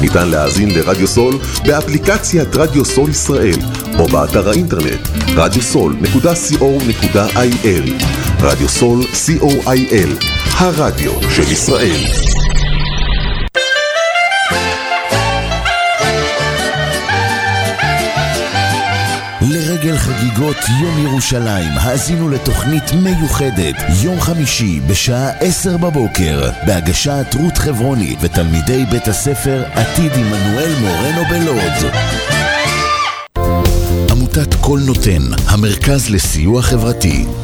ניתן להאזין לרדיו סול באפליקציית רדיו סול ישראל או באתר האינטרנט radiosol.co.il רדיו סול co.il הרדיו של ישראל לרגל חגיגות יום ירושלים, האזינו לתוכנית מיוחדת, יום חמישי בשעה עשר בבוקר, בהגשת רות חברוני ותלמידי בית הספר עתיד עמנואל מורנו בלוד. עמותת קול נותן, המרכז לסיוע חברתי.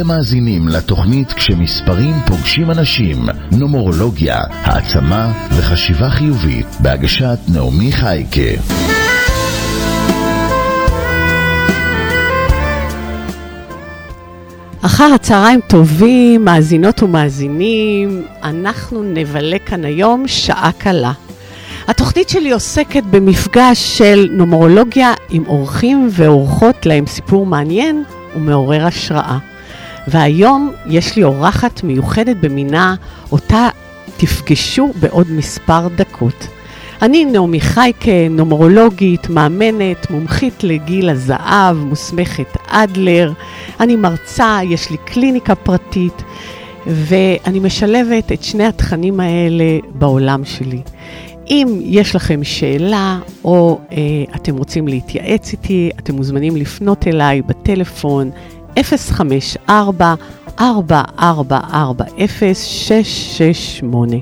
אתם מאזינים לתוכנית כשמספרים פוגשים אנשים, נומרולוגיה, העצמה וחשיבה חיובית, בהגשת נעמי חייקה. אחר הצהריים טובים, מאזינות ומאזינים, אנחנו נבלה כאן היום שעה קלה. התוכנית שלי עוסקת במפגש של נומרולוגיה עם אורחים ואורחות להם סיפור מעניין ומעורר השראה. והיום יש לי אורחת מיוחדת במינה, אותה תפגשו בעוד מספר דקות. אני נעמי חייקה, נומרולוגית, מאמנת, מומחית לגיל הזהב, מוסמכת אדלר. אני מרצה, יש לי קליניקה פרטית, ואני משלבת את שני התכנים האלה בעולם שלי. אם יש לכם שאלה או אה, אתם רוצים להתייעץ איתי, אתם מוזמנים לפנות אליי בטלפון 054 444 0668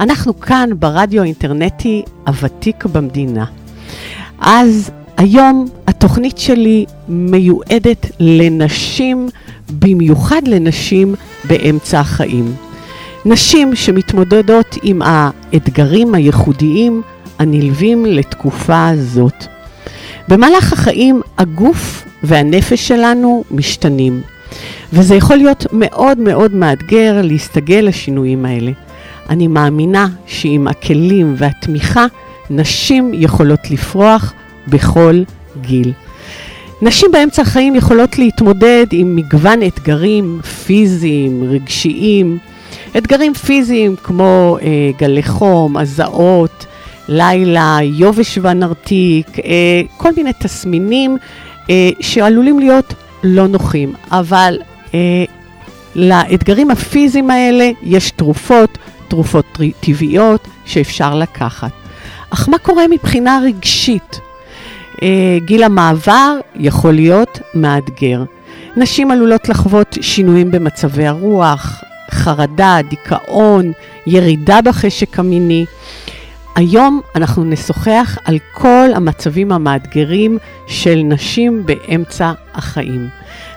אנחנו כאן ברדיו האינטרנטי הוותיק במדינה. אז היום התוכנית שלי מיועדת לנשים, במיוחד לנשים באמצע החיים. נשים שמתמודדות עם האתגרים הייחודיים הנלווים לתקופה הזאת. במהלך החיים הגוף והנפש שלנו משתנים, וזה יכול להיות מאוד מאוד מאתגר להסתגל לשינויים האלה. אני מאמינה שעם הכלים והתמיכה, נשים יכולות לפרוח בכל גיל. נשים באמצע החיים יכולות להתמודד עם מגוון אתגרים פיזיים, רגשיים, אתגרים פיזיים כמו אה, גלי חום, הזעות, לילה, יובש ונרתיק, אה, כל מיני תסמינים אה, שעלולים להיות לא נוחים, אבל אה, לאתגרים הפיזיים האלה יש תרופות, תרופות טבעיות שאפשר לקחת. אך מה קורה מבחינה רגשית? אה, גיל המעבר יכול להיות מאתגר. נשים עלולות לחוות שינויים במצבי הרוח, חרדה, דיכאון, ירידה בחשק המיני. היום אנחנו נשוחח על כל המצבים המאתגרים של נשים באמצע החיים.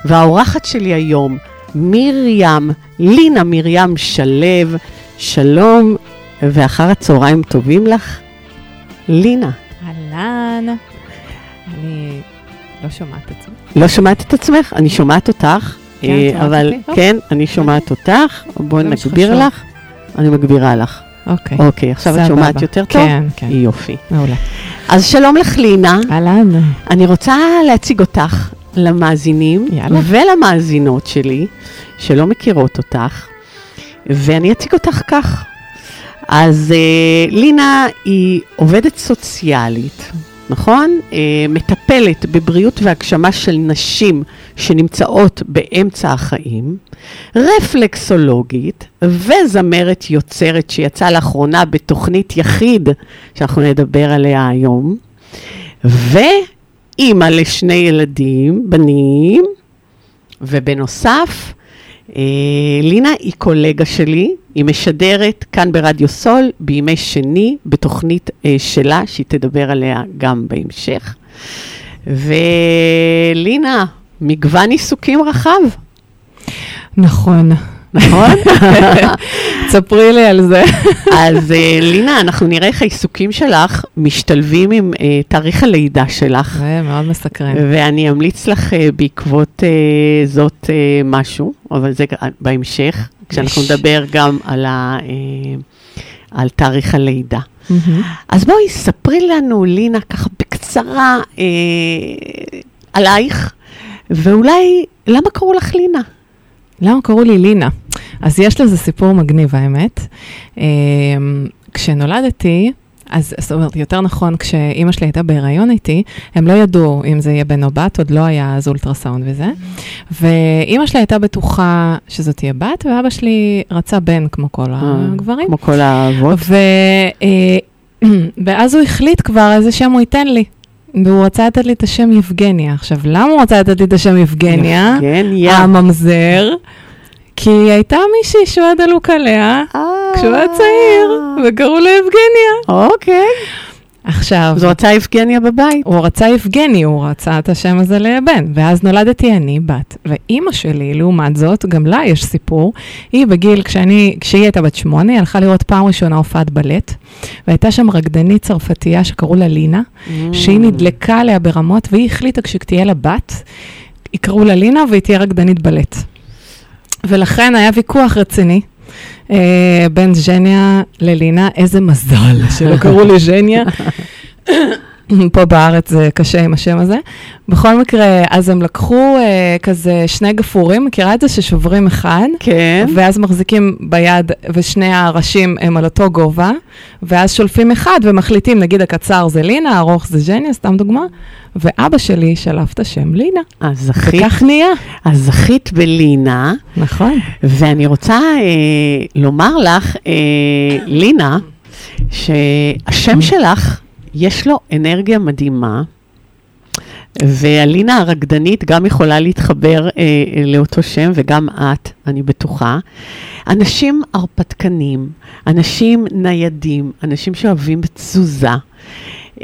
והאורחת שלי היום, מרים, לינה מרים שלו, שלום ואחר הצהריים טובים לך, לינה. אהלן. אני לא שומעת את זה. לא שומעת את עצמך? אני שומעת אותך, כן, אה, אבל? אוקיי. כן, אני שומעת אותך. בואי נגביר. לך. אני מגבירה לך. אוקיי. אוקיי, עכשיו את. שומעת יותר טוב? כן, כן. יופי. מעולה. אז שלום לך, לינה. אהלן. אני רוצה להציג אותך למאזינים יאללה. ולמאזינות שלי, שלא מכירות אותך, ואני אציג אותך כך. אז אה, לינה היא עובדת סוציאלית, נכון? אה, מטפלת בבריאות והגשמה של נשים שנמצאות באמצע החיים, רפלקסולוגית וזמרת יוצרת שיצאה לאחרונה בתוכנית יחיד, שאנחנו נדבר עליה היום, ואימא לשני ילדים, בנים, ובנוסף, לינה היא קולגה שלי, היא משדרת כאן ברדיו סול בימי שני בתוכנית אה, שלה, שהיא תדבר עליה גם בהמשך. ולינה, מגוון עיסוקים רחב, נכון. נכון? ספרי לי על זה. אז אה, לינה, אנחנו נראה איך העיסוקים שלך משתלבים עם אה, תאריך הלידה שלך. זה מאוד מסקרן. ואני אמליץ לך אה, בעקבות אה, זאת אה, משהו, אבל זה בהמשך, כשאנחנו. נדבר גם על, ה, אה, על תאריך הלידה. אז בואי, ספרי לנו, לינה, ככה בקצרה אה, עלייך, ואולי, למה קראו לך לינה? למה קראו לי לינה? אז יש לזה סיפור מגניב, האמת. אמ, כשנולדתי, אז זאת אומרת, יותר נכון, כשאימא שלי הייתה בהיריון איתי, הם לא ידעו אם זה יהיה בן או בת, עוד לא היה אז אולטרסאונד וזה. ואימא שלי הייתה בטוחה שזאת תהיה בת, ואבא שלי רצה בן, כמו כל הגברים. כמו כל האבות. ו, אה, ואז הוא החליט כבר איזה שם הוא ייתן לי. והוא רצה לתת לי את השם יבגניה. עכשיו, למה הוא רצה לתת לי את השם יבגניה? יבגניה. הממזר. כי היא הייתה מישהי שהוא היה דלוק עליה כשהוא היה צעיר, וקראו לה יבגניה. אוקיי. עכשיו, אז הוא רצה יבגניה בבית. הוא רצה יבגני, הוא רצה את השם הזה לבן, ואז נולדתי אני בת. ואימא שלי, לעומת זאת, גם לה יש סיפור. היא בגיל, כשאני, כשהיא הייתה בת שמונה, היא הלכה לראות פעם ראשונה הופעת בלט, והייתה שם רקדנית צרפתייה שקראו לה לינה, שהיא נדלקה עליה ברמות, והיא החליטה כשתהיה לה בת, יקראו לה לינה והיא תהיה רקדנית בלט. ולכן היה ויכוח רציני. אה, בין ז'ניה ללינה, איזה מזל שלא קראו לי ז'ניה. פה בארץ זה קשה עם השם הזה. בכל מקרה, אז הם לקחו אה, כזה שני גפורים, מכירה את זה ששוברים אחד? כן. ואז מחזיקים ביד, ושני הראשים הם על אותו גובה, ואז שולפים אחד ומחליטים, נגיד הקצר זה לינה, הארוך זה ז'ניה, סתם דוגמה, ואבא שלי שלף את השם לינה, אז זכית, וכך נהיה. אז זכית בלינה, נכון. ואני רוצה אה, לומר לך, אה, לינה, שהשם שלך, יש לו אנרגיה מדהימה, והלינה הרקדנית גם יכולה להתחבר אה, לאותו שם, וגם את, אני בטוחה. אנשים הרפתקנים, אנשים ניידים, אנשים שאוהבים תזוזה,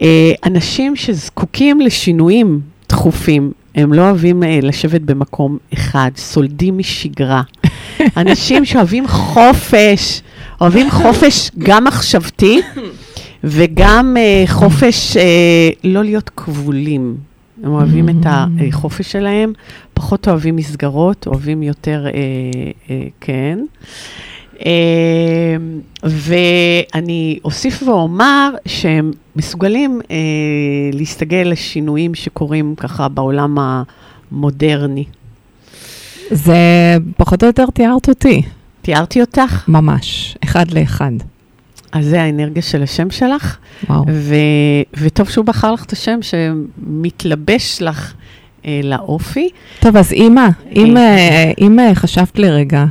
אה, אנשים שזקוקים לשינויים תכופים. הם לא אוהבים אה, לשבת במקום אחד, סולדים משגרה. אנשים שאוהבים חופש, אוהבים חופש גם מחשבתי וגם אה, חופש אה, לא להיות כבולים. הם אוהבים את החופש שלהם, פחות אוהבים מסגרות, אוהבים יותר, אה, אה, כן. אה, ואני אוסיף ואומר שהם מסוגלים אה, להסתגל לשינויים שקורים ככה בעולם המודרני. זה פחות או יותר תיארת אותי, תיארתי אותך? ממש, אחד לאחד. אז זה האנרגיה של השם שלך, וואו. ו- וטוב שהוא בחר לך את השם שמתלבש לך אה, לאופי. טוב, אז אימא, אם, אה, אם אה, חשבת לרגע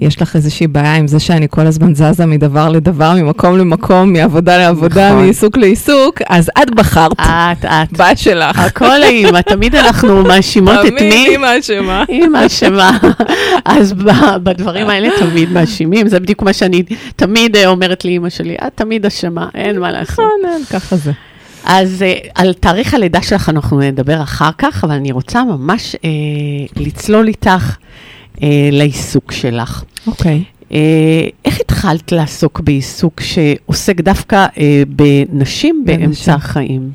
שיש לך איזושהי בעיה עם זה שאני כל הזמן זזה מדבר לדבר, ממקום למקום, מעבודה לעבודה, נכון. מעיסוק לעיסוק, אז את בחרת, את, את. בת שלך. הכל האימא, תמיד אנחנו מאשימות את תמיד מי? אימא אשמה. אימא אשמה. אז בדברים האלה תמיד מאשימים, זה בדיוק מה שאני תמיד אה, אומרת לאימא שלי, את תמיד אשמה, אין מה לעשות. נכון, אין, ככה זה. אז אה, על תאריך הלידה שלך אנחנו נדבר אחר כך, אבל אני רוצה ממש אה, לצלול איתך אה, לעיסוק שלך. אוקיי. אה, איך התחלת לעסוק בעיסוק שעוסק דווקא אה, בנשים בנשים. באמצע החיים?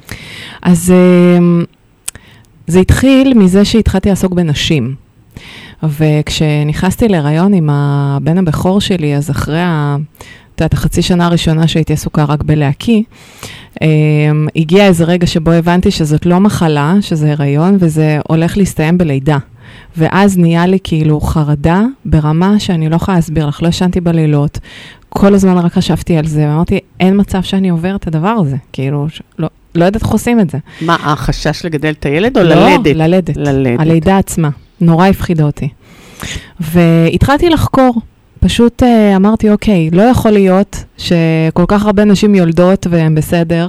אז אמ, זה התחיל מזה שהתחלתי לעסוק בנשים. וכשנכנסתי להיריון עם הבן הבכור שלי, אז אחרי ה... את יודעת, החצי שנה הראשונה שהייתי עסוקה רק בלהקיא, um, הגיע איזה רגע שבו הבנתי שזאת לא מחלה, שזה הריון, וזה הולך להסתיים בלידה. ואז נהיה לי כאילו חרדה ברמה שאני לא יכולה להסביר לך, לא ישנתי בלילות, כל הזמן רק חשבתי על זה, ואמרתי, אין מצב שאני עובר את הדבר הזה, כאילו, לא, לא יודעת איך עושים את זה. מה, החשש לגדל את הילד או לא, ללדת? ללדת. ללדת. הלידה עצמה. נורא הפחידה אותי. והתחלתי לחקור. פשוט uh, אמרתי, אוקיי, לא יכול להיות שכל כך הרבה נשים יולדות והן בסדר,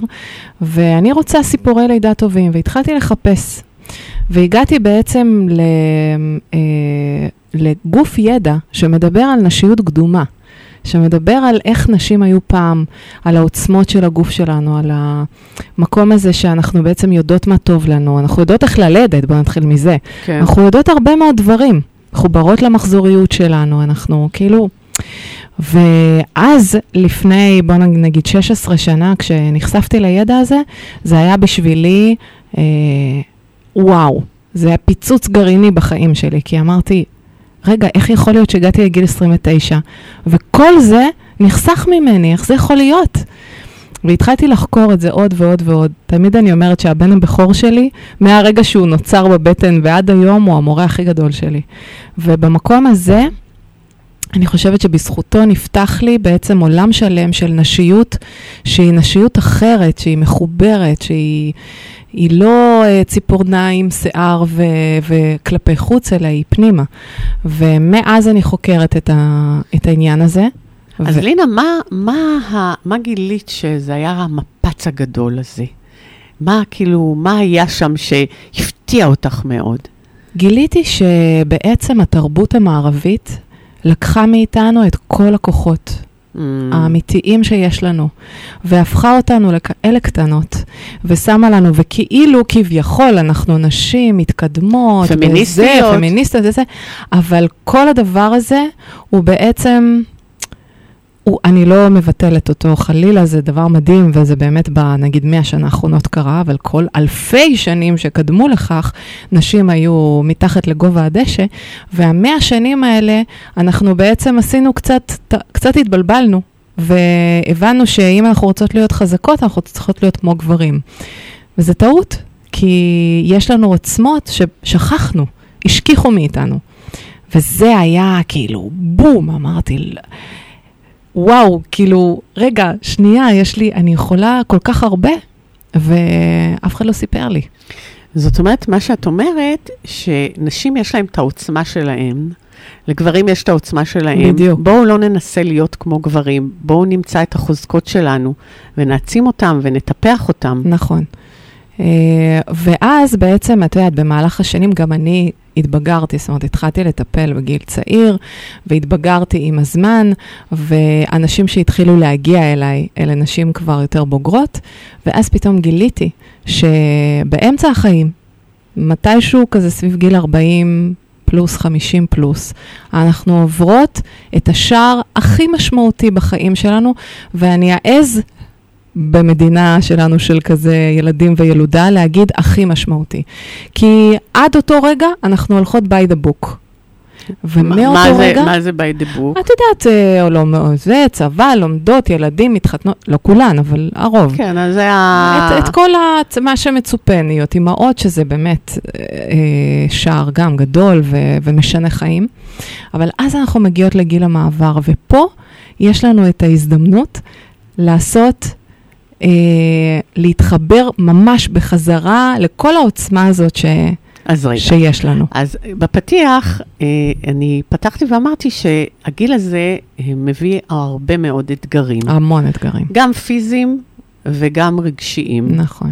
ואני רוצה סיפורי לידה טובים, והתחלתי לחפש. והגעתי בעצם ל, uh, לגוף ידע שמדבר על נשיות קדומה, שמדבר על איך נשים היו פעם, על העוצמות של הגוף שלנו, על המקום הזה שאנחנו בעצם יודעות מה טוב לנו, אנחנו יודעות איך ללדת, בואו נתחיל מזה. כן. אנחנו יודעות הרבה מאוד דברים, מחוברות למחזוריות שלנו, אנחנו כאילו... ואז, לפני, בוא נגיד 16 שנה, כשנחשפתי לידע הזה, זה היה בשבילי, אה, וואו, זה היה פיצוץ גרעיני בחיים שלי, כי אמרתי, רגע, איך יכול להיות שהגעתי לגיל 29, וכל זה נחסך ממני, איך זה יכול להיות? והתחלתי לחקור את זה עוד ועוד ועוד. תמיד אני אומרת שהבן הבכור שלי, מהרגע שהוא נוצר בבטן ועד היום, הוא המורה הכי גדול שלי. ובמקום הזה, אני חושבת שבזכותו נפתח לי בעצם עולם שלם של נשיות, שהיא נשיות אחרת, שהיא מחוברת, שהיא היא לא uh, ציפורניים, שיער ו, וכלפי חוץ, אלא היא פנימה. ומאז אני חוקרת את, ה, את העניין הזה. אז ו- לינה, מה, מה, ה- מה גילית שזה היה המפץ הגדול הזה? מה, כאילו, מה היה שם שהפתיע אותך מאוד? גיליתי שבעצם התרבות המערבית לקחה מאיתנו את כל הכוחות Mm, האמיתיים שיש לנו, והפכה אותנו לכאלה קטנות, ושמה לנו, וכאילו, כביכול, אנחנו נשים מתקדמות, פמיניסטיות. וזה, פמיניסטיות וזה, אבל כל הדבר הזה הוא בעצם... הוא, אני לא מבטלת אותו חלילה, זה דבר מדהים, וזה באמת ב, נגיד, 100 שנה האחרונות קרה, אבל כל אלפי שנים שקדמו לכך, נשים היו מתחת לגובה הדשא, והמאה שנים האלה, אנחנו בעצם עשינו קצת, קצת התבלבלנו, והבנו שאם אנחנו רוצות להיות חזקות, אנחנו צריכות להיות כמו גברים. וזה טעות, כי יש לנו עוצמות ששכחנו, השכיחו מאיתנו. וזה היה כאילו בום, אמרתי, "ל- וואו, כאילו, רגע, שנייה, יש לי, אני יכולה כל כך הרבה, ואף אחד לא סיפר לי. זאת אומרת, מה שאת אומרת, שנשים יש להן את העוצמה שלהן, לגברים יש את העוצמה שלהם. בדיוק. בואו לא ננסה להיות כמו גברים, בואו נמצא את החוזקות שלנו, ונעצים אותם ונטפח אותם. נכון. אה, ואז בעצם, את יודעת, במהלך השנים גם אני התבגרתי, זאת אומרת, התחלתי לטפל בגיל צעיר, והתבגרתי עם הזמן, ואנשים שהתחילו להגיע אליי, אלה נשים כבר יותר בוגרות, ואז פתאום גיליתי שבאמצע החיים, מתישהו כזה סביב גיל 40 פלוס, 50 פלוס, אנחנו עוברות את השער הכי משמעותי בחיים שלנו, ואני אעז במדינה שלנו של כזה ילדים וילודה, להגיד הכי משמעותי. כי עד אותו רגע אנחנו הולכות by the book. ומאותו רגע, מה זה by the book? את יודעת, אה, או לא, זה, צבא, לומדות, ילדים, מתחתנות, לא כולן, אבל הרוב. כן, אז זה ה... את, את כל ה, מה שמצופה להיות אימהות, שזה באמת אה, אה, שער גם גדול ו, ומשנה חיים. אבל אז אנחנו מגיעות לגיל המעבר, ופה יש לנו את ההזדמנות לעשות, אה, להתחבר ממש בחזרה לכל העוצמה הזאת ש, אז רגע. שיש לנו. אז בפתיח, אה, אני פתחתי ואמרתי שהגיל הזה אה, מביא הרבה מאוד אתגרים, המון אתגרים. גם פיזיים וגם רגשיים. נכון.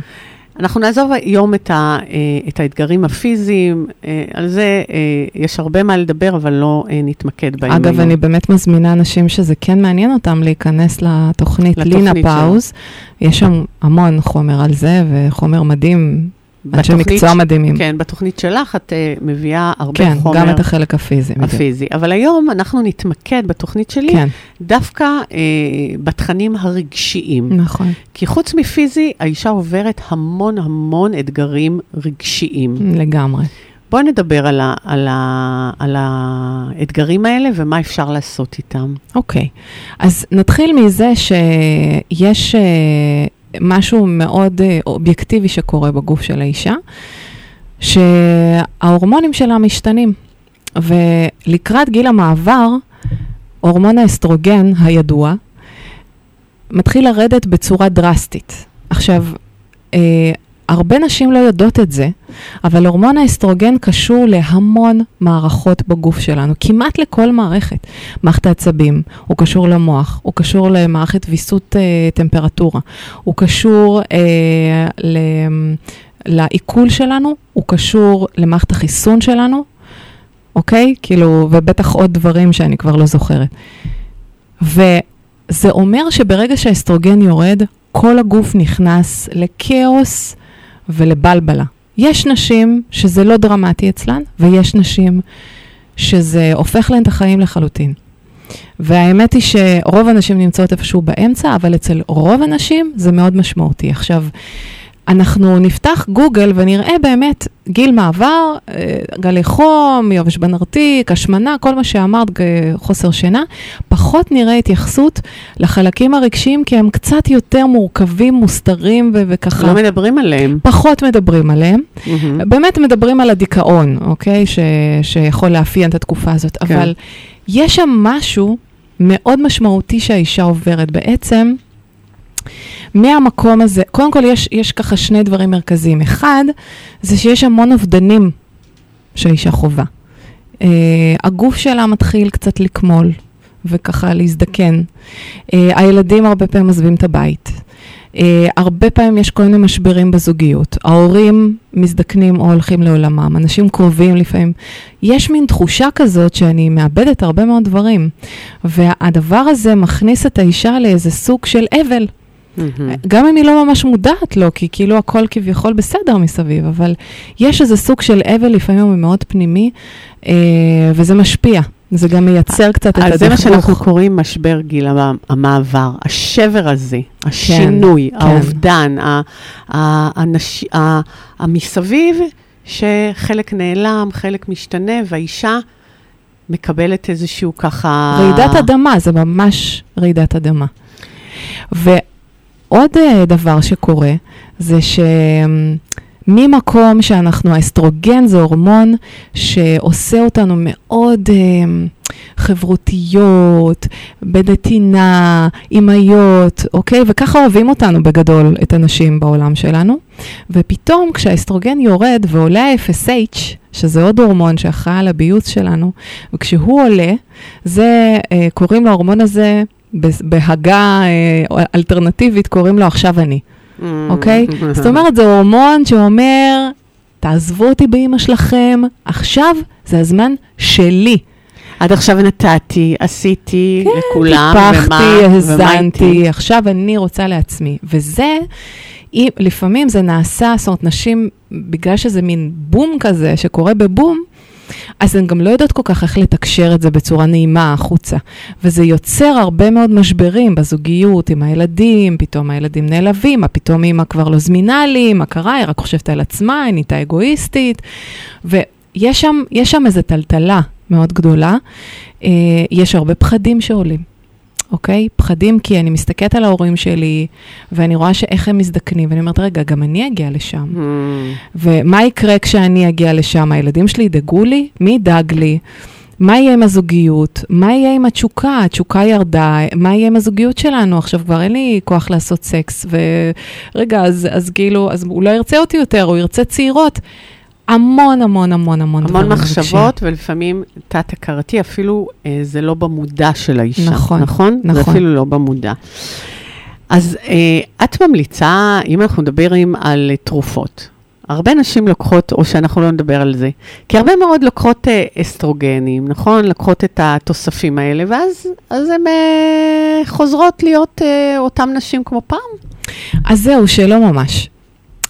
אנחנו נעזוב היום את, ה, אה, את האתגרים הפיזיים, אה, על זה אה, יש הרבה מה לדבר, אבל לא נתמקד בהם אגב, היום. אני באמת מזמינה אנשים שזה כן מעניין אותם להיכנס לתוכנית לתוכנית לינה. פאוז. יש שם המון חומר על זה, וחומר מדהים, אנשי בתוכנית מקצוע מדהימים. כן, בתוכנית שלך את אה, מביאה הרבה כן, חומר גם את החלק הפיזי. בדיוק. הפיזי. אבל היום אנחנו נתמקד בתוכנית שלי כן, דווקא אה, בתכנים הרגשיים. נכון, כי חוץ מפיזי, האישה עוברת המון המון אתגרים רגשיים. לגמרי. בואי נדבר על, ה, על, ה, על האתגרים האלה ומה אפשר לעשות איתם. אוקיי, אז נתחיל מזה שיש אה, משהו מאוד אה, אובייקטיבי שקורה בגוף של האישה, שההורמונים שלה משתנים, ולקראת גיל המעבר, הורמון האסטרוגן הידוע מתחיל לרדת בצורה דרסטית. עכשיו, אה, הרבה נשים לא יודעות את זה, אבל הורמון האסטרוגן קשור להמון מערכות בגוף שלנו, כמעט לכל מערכת. מערכת העצבים, הוא קשור למוח, הוא קשור למערכת ויסות אה, טמפרטורה, הוא קשור אה, ל, לעיכול שלנו, הוא קשור למערכת החיסון שלנו, אוקיי? כאילו, ובטח עוד דברים שאני כבר לא זוכרת. וזה אומר שברגע שהאסטרוגן יורד, כל הגוף נכנס לכאוס ולבלבלה. יש נשים שזה לא דרמטי אצלן, ויש נשים שזה הופך להן את החיים לחלוטין. והאמת היא שרוב הנשים נמצאות איפשהו באמצע, אבל אצל רוב הנשים זה מאוד משמעותי. עכשיו, אנחנו נפתח גוגל ונראה באמת גיל מעבר, אה, גלי חום, יובש בנרתיק, השמנה, כל מה שאמרת, חוסר שינה, פחות נראה התייחסות לחלקים הרגשיים, כי הם קצת יותר מורכבים, מוסתרים ו- וככה. לא מדברים עליהם. פחות מדברים עליהם. מהמם. באמת מדברים על הדיכאון, אוקיי? ש, שיכול לאפיין את התקופה הזאת. כן. אבל יש שם משהו מאוד משמעותי שהאישה עוברת. בעצם, מהמקום הזה, קודם כל יש, יש ככה שני דברים מרכזיים. אחד, זה שיש המון אובדנים שהאישה חווה. Uh, הגוף שלה מתחיל קצת לקמול וככה להזדקן. Uh, הילדים הרבה פעמים עוזבים את הבית. Uh, הרבה פעמים יש כל מיני משברים בזוגיות. ההורים מזדקנים או הולכים לעולמם, אנשים קרובים לפעמים. יש מין תחושה כזאת שאני מאבדת הרבה מאוד דברים. והדבר הזה מכניס את האישה לאיזה סוג של אבל. מהמם. גם אם היא לא ממש מודעת לו, כי כאילו הכל כביכול בסדר מסביב, אבל יש איזה סוג של אבל לפעמים הוא מאוד פנימי, אה, וזה משפיע. זה גם מייצר קצת את הדכדוך. אז זה מה שאנחנו קוראים משבר גיל המ- המעבר, השבר הזה, השינוי, כן. האובדן, ה- ה- הנש- ה- המסביב, שחלק נעלם, חלק משתנה, והאישה מקבלת איזשהו ככה... רעידת אדמה, זה ממש רעידת אדמה. ועוד אה, דבר שקורה, זה שממקום שאנחנו, האסטרוגן זה הורמון שעושה אותנו מאוד אה, חברותיות, בנתינה, אימהיות, אוקיי? וככה אוהבים אותנו בגדול, את הנשים בעולם שלנו. ופתאום כשהאסטרוגן יורד ועולה ה-FSH, שזה עוד הורמון שאחראי על הביוץ שלנו, וכשהוא עולה, זה, אה, קוראים להורמון הזה, בהגה אה, אלטרנטיבית, קוראים לו עכשיו אני, Mm. אוקיי? זאת אומרת, זה הורמון שאומר, תעזבו אותי באימא שלכם, עכשיו זה הזמן שלי. עד עכשיו נתתי, עשיתי לכולם, טיפחתי, האזנתי? עכשיו אני רוצה לעצמי. וזה, אם- לפעמים זה נעשה, זאת אומרת, נשים, בגלל שזה מין בום כזה שקורה בבום, אז הן גם לא יודעות כל כך איך לתקשר את זה בצורה נעימה החוצה. וזה יוצר הרבה מאוד משברים בזוגיות, עם הילדים, פתאום הילדים נעלבים, מה פתאום אימא כבר לא זמינה לי, מה קרה, היא רק חושבת על עצמה, היא נהייתה אגואיסטית. ויש שם, שם איזו טלטלה מאוד גדולה. אה, יש הרבה פחדים שעולים. אוקיי? פחדים כי אני מסתכלת על ההורים שלי, ואני רואה שאיך הם מזדקנים, ואני אומרת, רגע, גם אני אגיע לשם. Mm. ומה יקרה כשאני אגיע לשם? הילדים שלי ידאגו לי? מי ידאג לי? מה יהיה עם הזוגיות? מה יהיה עם התשוקה? התשוקה ירדה, מה יהיה עם הזוגיות שלנו? עכשיו כבר אין לי כוח לעשות סקס, ורגע, אז, אז כאילו, אז הוא לא ירצה אותי יותר, הוא ירצה צעירות. המון, המון, המון, המון המון דברים מחשבות, ולפעמים תת-הכרתי, אפילו אה, זה לא במודע של האישה. נכון, נכון? זה נכון. אפילו לא במודע. אז אה, את ממליצה, אם אנחנו מדברים על תרופות, הרבה נשים לוקחות, או שאנחנו לא נדבר על זה, כי הרבה מאוד לוקחות אה, אסטרוגנים, נכון? לוקחות את התוספים האלה, ואז אז הן אה, חוזרות להיות אה, אותן נשים כמו פעם. אז זהו, שלא ממש.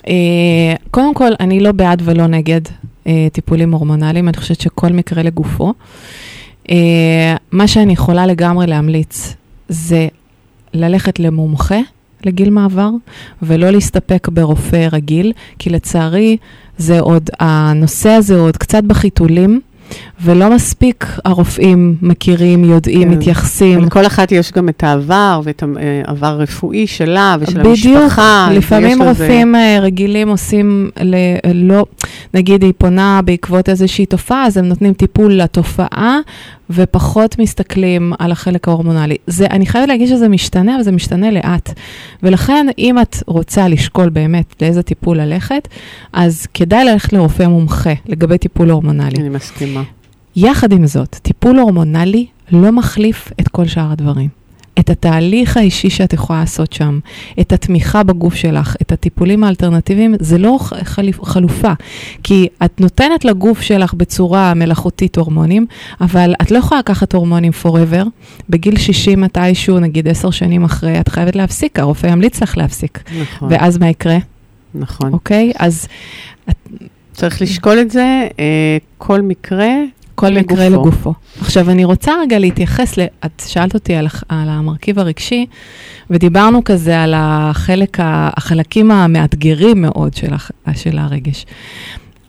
אה, קודם כל, אני לא בעד ולא נגד אה, טיפולים הורמונליים, אני חושבת שכל מקרה לגופו. אה, מה שאני יכולה לגמרי להמליץ זה ללכת למומחה לגיל מעבר, ולא להסתפק ברופא רגיל, כי לצערי זה עוד, הנושא הזה עוד קצת בחיתולים. ולא מספיק הרופאים מכירים, יודעים, כן. מתייחסים. לכל אחת יש גם את העבר, ואת העבר הרפואי שלה ושל בדיוק, המשפחה. לפעמים ויש לזה- רופאים אה, רגילים עושים, ל, לא, נגיד היא פונה בעקבות איזושהי תופעה, אז הם נותנים טיפול לתופעה, ופחות מסתכלים על החלק ההורמונלי. זה, אני חייבת להגיד שזה משתנה, אבל זה משתנה לאט. ולכן, אם את רוצה לשקול באמת לאיזה טיפול ללכת, אז כדאי ללכת לרופא מומחה לגבי טיפול הורמונלי. אני מסכימה. יחד עם זאת, טיפול הורמונלי לא מחליף את כל שאר הדברים. את התהליך האישי שאת יכולה לעשות שם, את התמיכה בגוף שלך, את הטיפולים האלטרנטיביים, זה לא חליפ, חלופה. כי את נותנת לגוף שלך בצורה מלאכותית הורמונים, אבל את לא יכולה לקחת הורמונים forever. בגיל 60 מתישהו, נגיד 10 שנים אחרי, את חייבת להפסיק, הרופא ימליץ לך להפסיק. נכון, ואז מה יקרה, נכון. אוקיי? אז צריך לשקול את זה, אה, כל מקרה. כל מקרה לגופו. לגופו. עכשיו, אני רוצה רגע להתייחס, ל... את שאלת אותי על, על המרכיב הרגשי, ודיברנו כזה על החלק, החלקים המאתגרים מאוד של, הח... של הרגש.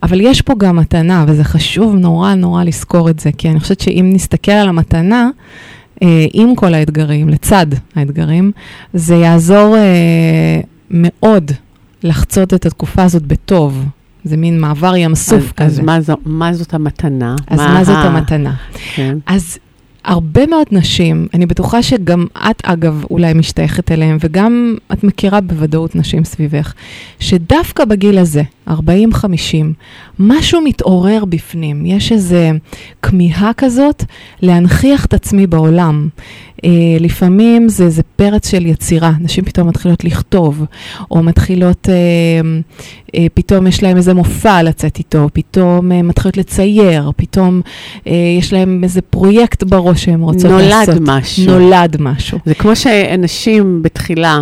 אבל יש פה גם מתנה, וזה חשוב נורא נורא לזכור את זה, כי אני חושבת שאם נסתכל על המתנה, אה, עם כל האתגרים, לצד האתגרים, זה יעזור אה, מאוד לחצות את התקופה הזאת בטוב. זה מין מעבר ים סוף אז, כזה. אז מה, זו, מה זאת המתנה? אז מה זאת ה- המתנה? כן. אז הרבה מאוד נשים, אני בטוחה שגם את, אגב, אולי משתייכת אליהן, וגם את מכירה בוודאות נשים סביבך, שדווקא בגיל הזה, 40-50, משהו מתעורר בפנים. יש איזו כמיהה כזאת להנכיח את עצמי בעולם. אה, לפעמים זה איזה פרץ של יצירה, נשים פתאום מתחילות לכתוב, או מתחילות, אה, אה, פתאום יש להם איזה מופע לצאת איתו, פתאום אה, מתחילות לצייר, פתאום אה, יש להם איזה פרויקט בראש שהם רוצות נולד לעשות. משהו. נולד משהו. זה כמו שנשים בתחילה,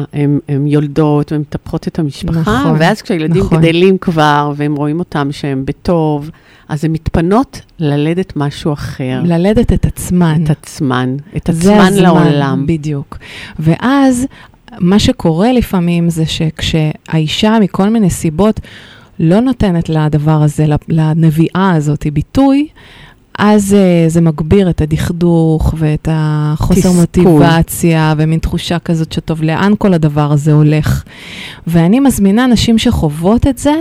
הן יולדות והן מטפחות את המשפחה, נכון, ואז כשהילדים נכון. גדלים כבר, והם רואים אותם שהם בטוב, אז הן מתפנות ללדת משהו אחר. ללדת את עצמן. את עצמן, את עצמן הזמן, לעולם. בדיוק. ואז, מה שקורה לפעמים זה שכשהאישה מכל מיני סיבות לא נותנת לדבר הזה, לנביאה הזאת ביטוי, אז uh, זה מגביר את הדכדוך ואת החוסר תסכול. מוטיבציה ומין תחושה כזאת שטוב, לאן כל הדבר הזה הולך. ואני מזמינה נשים שחוות את זה,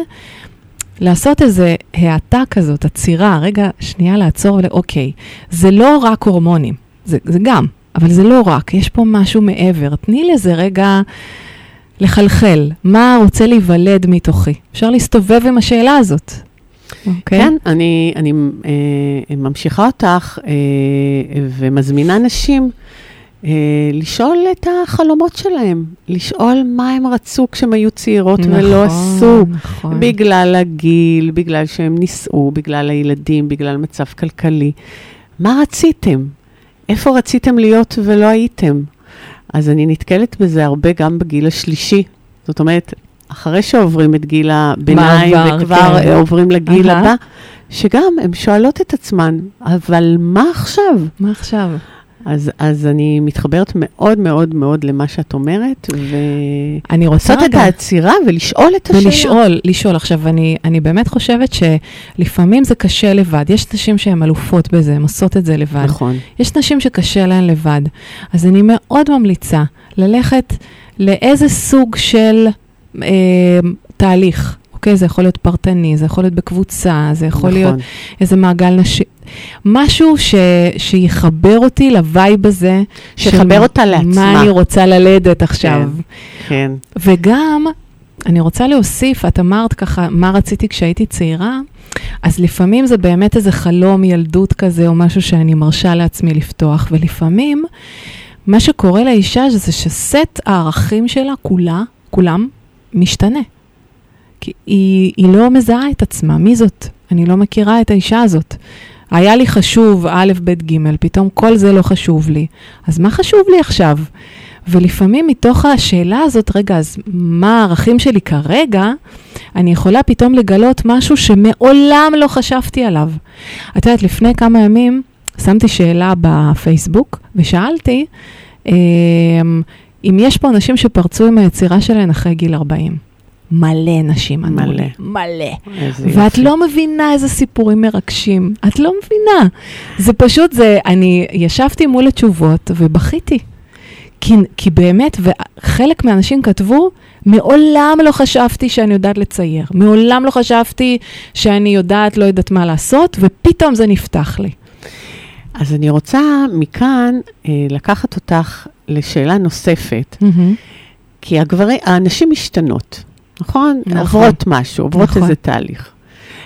לעשות איזה האטה כזאת, עצירה, רגע, שנייה לעצור ולאוקיי, זה לא רק הורמונים, זה, זה גם, אבל זה לא רק, יש פה משהו מעבר. תני לזה רגע לחלחל, מה רוצה להיוולד מתוכי. אפשר להסתובב עם השאלה הזאת. אוקיי? כן, אני, אני אה, ממשיכה אותך אה, ומזמינה נשים לשאול את החלומות שלהם, לשאול מה הם רצו כשהם היו צעירות ולא עשו. נכון. בגלל הגיל, בגלל שהם נישאו, בגלל הילדים, בגלל מצב כלכלי. מה רציתם? איפה רציתם להיות ולא הייתם? אז אני נתקלת בזה הרבה גם בגיל השלישי. זאת אומרת, אחרי שעוברים את גיל הביניים מעבר, וכבר כן. עוברים לגיל. הבא, שגם הן שואלות את עצמן, אבל מה עכשיו? מה עכשיו? אז, אז אני מתחברת מאוד מאוד מאוד למה שאת אומרת, אני רוצה ולעשות את רגע... העצירה ולשאול את השאלה. ולשאול, לשאול. עכשיו, אני, אני באמת חושבת שלפעמים זה קשה לבד. יש נשים שהן אלופות בזה, הן עושות את זה לבד. נכון. יש נשים שקשה להן לבד. אז אני מאוד ממליצה ללכת לאיזה סוג של אה, תהליך. אוקיי? זה יכול להיות פרטני, זה יכול להיות בקבוצה, זה יכול נכון. להיות איזה מעגל נשים. משהו ש, שיחבר אותי לווייב הזה. שיחבר אותה לעצמה. מה אני רוצה ללדת עכשיו. כן. וגם, אני רוצה להוסיף, את אמרת ככה, מה רציתי כשהייתי צעירה, אז לפעמים זה באמת איזה חלום ילדות כזה, או משהו שאני מרשה לעצמי לפתוח, ולפעמים מה שקורה לאישה זה שסט הערכים שלה, כולה, כולם, משתנה. כי היא, היא לא מזהה את עצמה, מי זאת? אני לא מכירה את האישה הזאת. היה לי חשוב א', ב', ג', פתאום כל זה לא חשוב לי. אז מה חשוב לי עכשיו? ולפעמים מתוך השאלה הזאת, רגע, אז מה הערכים שלי כרגע, אני יכולה פתאום לגלות משהו שמעולם לא חשבתי עליו. את יודעת, לפני כמה ימים שמתי שאלה בפייסבוק ושאלתי אה, אם יש פה אנשים שפרצו עם היצירה שלהן אחרי גיל 40. מלא נשים ענו מלא. לי. מלא. ואת יופי. לא מבינה איזה סיפורים מרגשים. את לא מבינה. זה פשוט, זה, אני ישבתי מול התשובות ובכיתי. כי, כי באמת, וחלק מהאנשים כתבו, מעולם לא חשבתי שאני יודעת לצייר. מעולם לא חשבתי שאני יודעת, לא יודעת מה לעשות, ופתאום זה נפתח לי. אז אני רוצה מכאן אה, לקחת אותך לשאלה נוספת, כי הגברים, הנשים משתנות, נכון? נכון. עוברות משהו, עוברות נכון. איזה תהליך.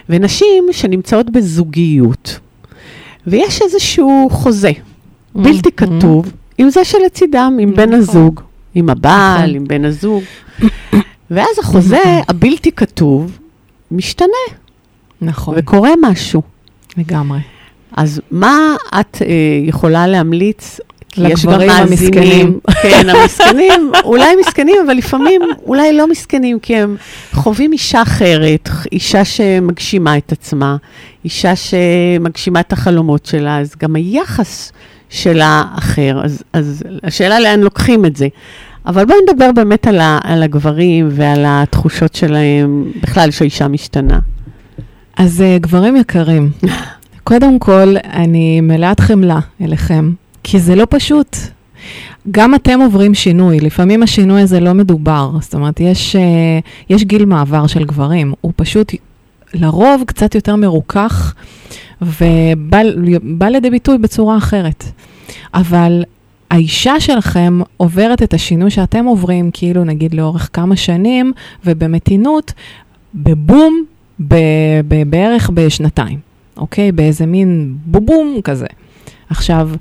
ונשים שנמצאות בזוגיות, ויש איזשהו חוזה בלתי כתוב, עם זה שלצידם, עם בן נכון. הזוג, עם הבעל, נכון. עם בן הזוג. ואז החוזה הבלתי כתוב משתנה, נכון, וקורה משהו. לגמרי. אז מה את אה, יכולה להמליץ? כי יש מאזינים, המסכנים. כן, המסכנים, אולי מסכנים, אבל לפעמים אולי לא מסכנים, כי הם חווים אישה אחרת, אישה שמגשימה את עצמה, אישה שמגשימה את החלומות שלה, אז גם היחס שלה אחר. אז, אז השאלה לאן לוקחים את זה. אבל בואי נדבר באמת על, ה, על הגברים ועל התחושות שלהם, בכלל שהאישה משתנה. אז uh, גברים יקרים, קודם כל, אני מלאת חמלה אליכם, כי זה לא פשוט. גם אתם עוברים שינוי, לפעמים השינוי הזה לא מדובר. זאת אומרת, יש, uh, יש גיל מעבר של גברים, הוא פשוט לרוב קצת יותר מרוכך, ובא בא לידי ביטוי בצורה אחרת. אבל האישה שלכם עוברת את השינוי שאתם עוברים, כאילו נגיד לאורך כמה שנים, ובמתינות, בבום, ב- ב- בערך בשנתיים, אוקיי? באיזה מין בובום כזה. עכשיו, אה,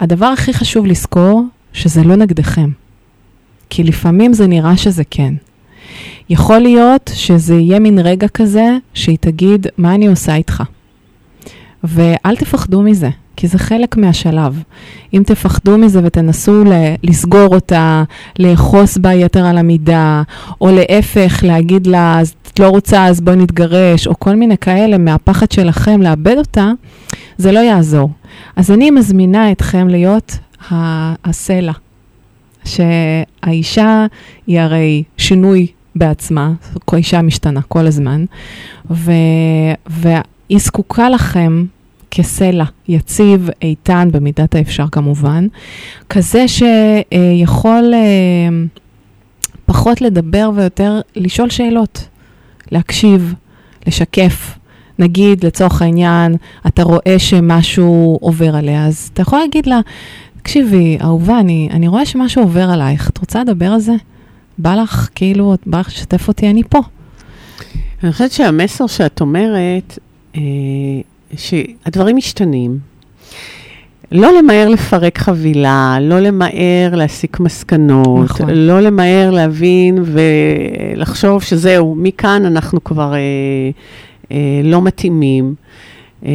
הדבר הכי חשוב לזכור, שזה לא נגדכם. כי לפעמים זה נראה שזה כן. יכול להיות שזה יהיה מין רגע כזה, שהיא תגיד, מה אני עושה איתך? ואל תפחדו מזה, כי זה חלק מהשלב. אם תפחדו מזה ותנסו לסגור אותה, לאחוס בה יתר על המידה, או להפך, להגיד לה, אז את לא רוצה, אז בואי נתגרש, או כל מיני כאלה מהפחד שלכם לאבד אותה, זה לא יעזור. אז אני מזמינה אתכם להיות הסלע, שהאישה היא הרי שינוי בעצמה, אישה משתנה כל הזמן, ו- והיא זקוקה לכם כסלע, יציב, איתן, במידת האפשר כמובן, כזה שיכול אה, פחות לדבר ויותר לשאול שאלות, להקשיב, לשקף. נגיד, לצורך העניין, אתה רואה שמשהו עובר עליה, אז אתה יכול להגיד לה, תקשיבי, אהובה, אני, אני רואה שמשהו עובר עלייך, את רוצה לדבר על זה? בא לך, כאילו, בא לך לשתף אותי, אני פה. אני חושבת שהמסר שאת אומרת, שהדברים משתנים. לא למהר לפרק חבילה, לא למהר להסיק מסקנות, נכון. לא למהר להבין ולחשוב שזהו, מכאן אנחנו כבר אה, אה, לא מתאימים. אה,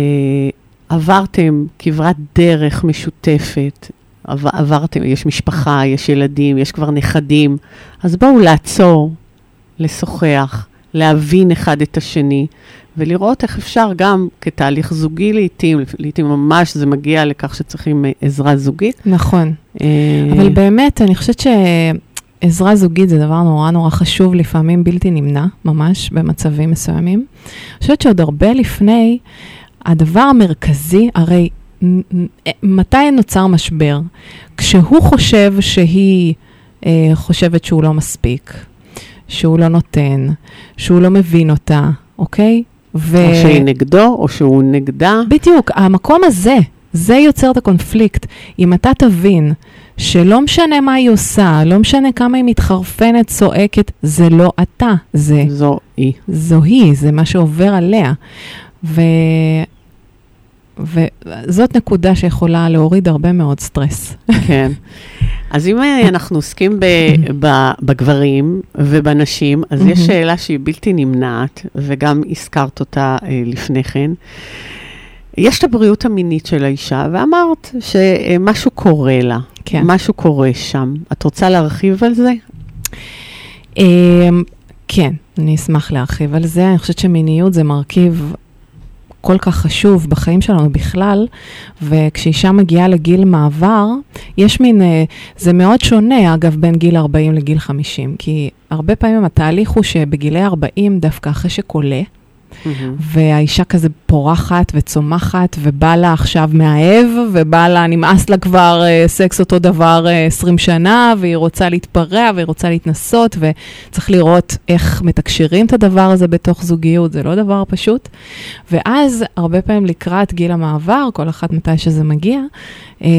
עברתם כברת דרך משותפת, עבר, עברתם, יש משפחה, יש ילדים, יש כבר נכדים, אז בואו לעצור, לשוחח, להבין אחד את השני, ולראות איך אפשר גם כתהליך זוגי לעתים, לעתים ממש זה מגיע לכך שצריכים אה, עזרה זוגית. נכון. אה, אבל באמת, אני חושבת שעזרה זוגית זה דבר נורא נורא חשוב, לפעמים בלתי נמנע, ממש, במצבים מסוימים. אני חושבת שעוד הרבה לפני, הדבר המרכזי, הרי מ- מתי נוצר משבר? כשהוא חושב שהיא אה, חושבת שהוא לא מספיק, שהוא לא נותן, שהוא לא מבין אותה, אוקיי? ו... או שהיא נגדו, או שהוא נגדה. בדיוק, המקום הזה, זה יוצר את הקונפליקט. אם אתה תבין שלא משנה מה היא עושה, לא משנה כמה היא מתחרפנת, צועקת, זה לא אתה, זה זו היא. זו היא, זה מה שעובר עליה. וזאת נקודה שיכולה להוריד הרבה מאוד סטרס. כן. אז אם אה, אנחנו עוסקים ב, ב, בגברים ובנשים, אז יש. שאלה שהיא בלתי נמנעת, וגם הזכרת אותה אה, לפני כן. יש את הבריאות המינית של האישה, ואמרת שמשהו קורה לה, כן. משהו קורה שם. את רוצה להרחיב על זה? אמ, כן, אני אשמח להרחיב על זה. אני חושבת שמיניות זה מרכיב כל כך חשוב בחיים שלנו בכלל, וכשאישה מגיעה לגיל מעבר, יש מין, אה, זה מאוד שונה, אגב, בין גיל 40 לגיל 50, כי הרבה פעמים התהליך הוא שבגילי 40, דווקא אחרי שקולה, והאישה כזה פורחת וצומחת, ובא לה עכשיו מאהב, ובא לה, נמאס לה כבר אה, סקס אותו דבר אה, 20 שנה, והיא רוצה להתפרע, והיא רוצה להתנסות, וצריך לראות איך מתקשרים את הדבר הזה בתוך זוגיות, זה לא דבר פשוט. ואז, הרבה פעמים לקראת גיל המעבר, כל אחת מתי שזה מגיע, אה,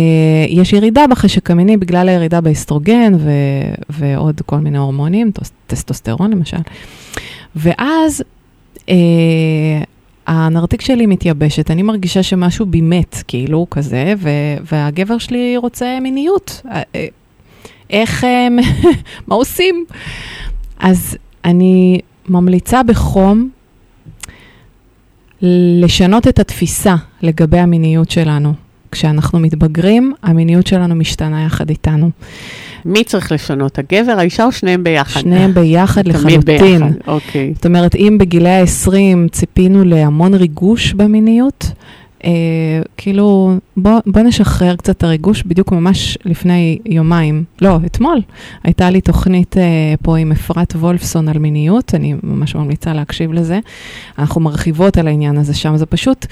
יש ירידה בחשק המיני בגלל הירידה באסטרוגן ו- ועוד כל מיני הורמונים, טוס- טסטוסטרון למשל. ואז הנרתיק שלי מתייבשת, אני מרגישה שמשהו בי מת, כאילו, כזה, ו- והגבר שלי רוצה מיניות. אה, אה, איך, אה, מה עושים? אז אני ממליצה בחום לשנות את התפיסה לגבי המיניות שלנו. כשאנחנו מתבגרים, המיניות שלנו משתנה יחד איתנו. מי צריך לשנות, הגבר, האישה או שניהם ביחד? שניהם ביחד תמיד לחלוטין. ביחד, אוקיי. זאת אומרת, אם בגילי ה-20 ציפינו להמון ריגוש במיניות, אה, כאילו, בוא, בוא נשחרר קצת את הריגוש, בדיוק ממש לפני יומיים, לא, אתמול, הייתה לי תוכנית אה, פה עם אפרת וולפסון על מיניות, אני ממש ממליצה להקשיב לזה. אנחנו מרחיבות על העניין הזה שם, זה פשוט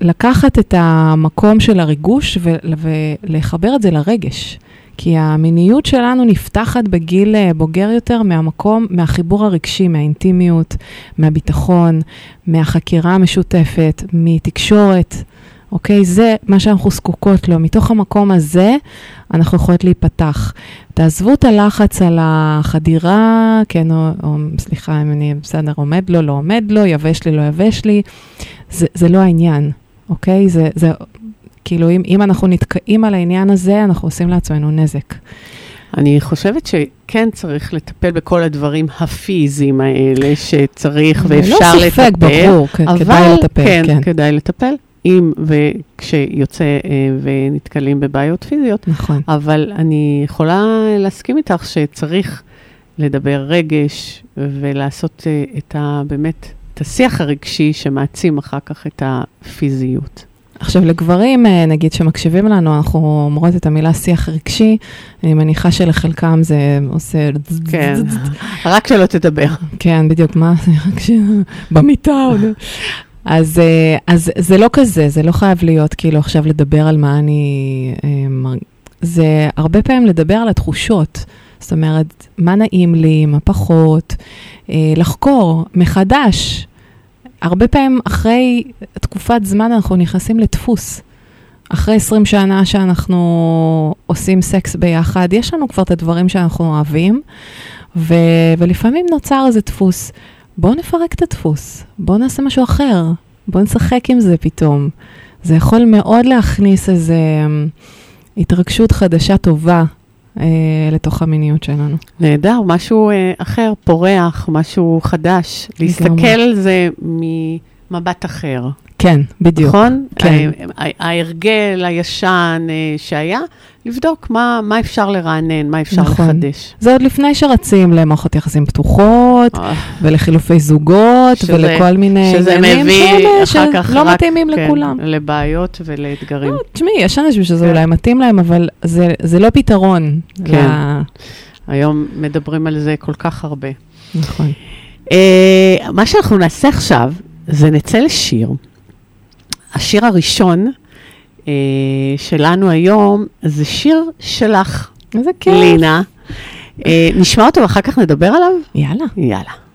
לקחת את המקום של הריגוש ולחבר את זה לרגש. כי המיניות שלנו נפתחת בגיל אה, בוגר יותר מהמקום, מהחיבור הרגשי, מהאינטימיות, מהביטחון, מהחקירה המשותפת, מתקשורת. אוקיי? זה מה שאנחנו זקוקות לו. מתוך המקום הזה אנחנו יכולות להיפתח. תעזבו את הלחץ על החדירה, כן, או, או סליחה, אם אני בסדר, עומד לו, לא עומד לו, יבש לי, לא יבש לי. זה, זה לא העניין, אוקיי? זה, זה כאילו, אם, אם אנחנו נתקעים על העניין הזה, אנחנו עושים לעצמנו נזק. אני חושבת שכן צריך לטפל בכל הדברים הפיזיים האלה שצריך ואפשר ללא לטפל. ספק, ברור, כדאי לטפל, כן, כן. כדאי לטפל, אם וכשיוצא אה, ונתקלים בבעיות פיזיות. נכון. אבל אני יכולה להסכים איתך שצריך לדבר רגש ולעשות אה, את ה... באמת, את השיח הרגשי שמעצים אחר כך את הפיזיות. עכשיו, לגברים, אה, נגיד, שמקשיבים לנו, אנחנו אומרות את המילה שיח רגשי, אני מניחה שלחלקם זה עושה... כן, רק שלא תדבר. כן, בדיוק, מה? במיטה. עוד. אז, אה, אז זה לא כזה, זה לא חייב להיות כאילו עכשיו לדבר על מה אני... אה, זה הרבה פעמים לדבר על התחושות. זאת אומרת, מה נעים לי, מה פחות, לחקור מחדש. הרבה פעמים אחרי תקופת זמן אנחנו נכנסים לדפוס. אחרי 20 שנה שאנחנו עושים סקס ביחד, יש לנו כבר את הדברים שאנחנו אוהבים, ו- ולפעמים נוצר איזה דפוס. בואו נפרק את הדפוס, בואו נעשה משהו אחר, בואו נשחק עם זה פתאום. זה יכול מאוד להכניס איזו התרגשות חדשה טובה אה, לתוך המיניות שלנו. נהדר, משהו אה, אחר, פורח, משהו חדש. להסתכל על זה ממבט אחר. כן, בדיוק. נכון? כן. ה- ה- ההרגל הישן אה, שהיה, לבדוק מה, מה אפשר לרענן, מה אפשר נכון. לחדש. זה עוד לפני שרצים למערכות יחסים פתוחות, אה, ולחילופי זוגות, שזה- ולכל מיני שזה עניינים מביא שהם- אחר כך שלא רק, מתאימים כן, לכולם. לבעיות ולאתגרים. לא, תשמעי, יש אנשים שזה כן. אולי מתאים להם, אבל זה, זה לא פתרון. כן. ל- היום מדברים על זה כל כך הרבה. נכון. אה, מה שאנחנו נעשה עכשיו, זה נצא לשיר. השיר הראשון אה, שלנו היום זה שיר שלך, איזה כיף. לינה. אה, נשמע אותו ואחר כך נדבר עליו? יאללה. יאללה.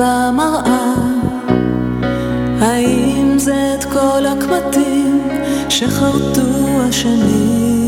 במראה, האם זה את כל הקמטים שחרטו השנים?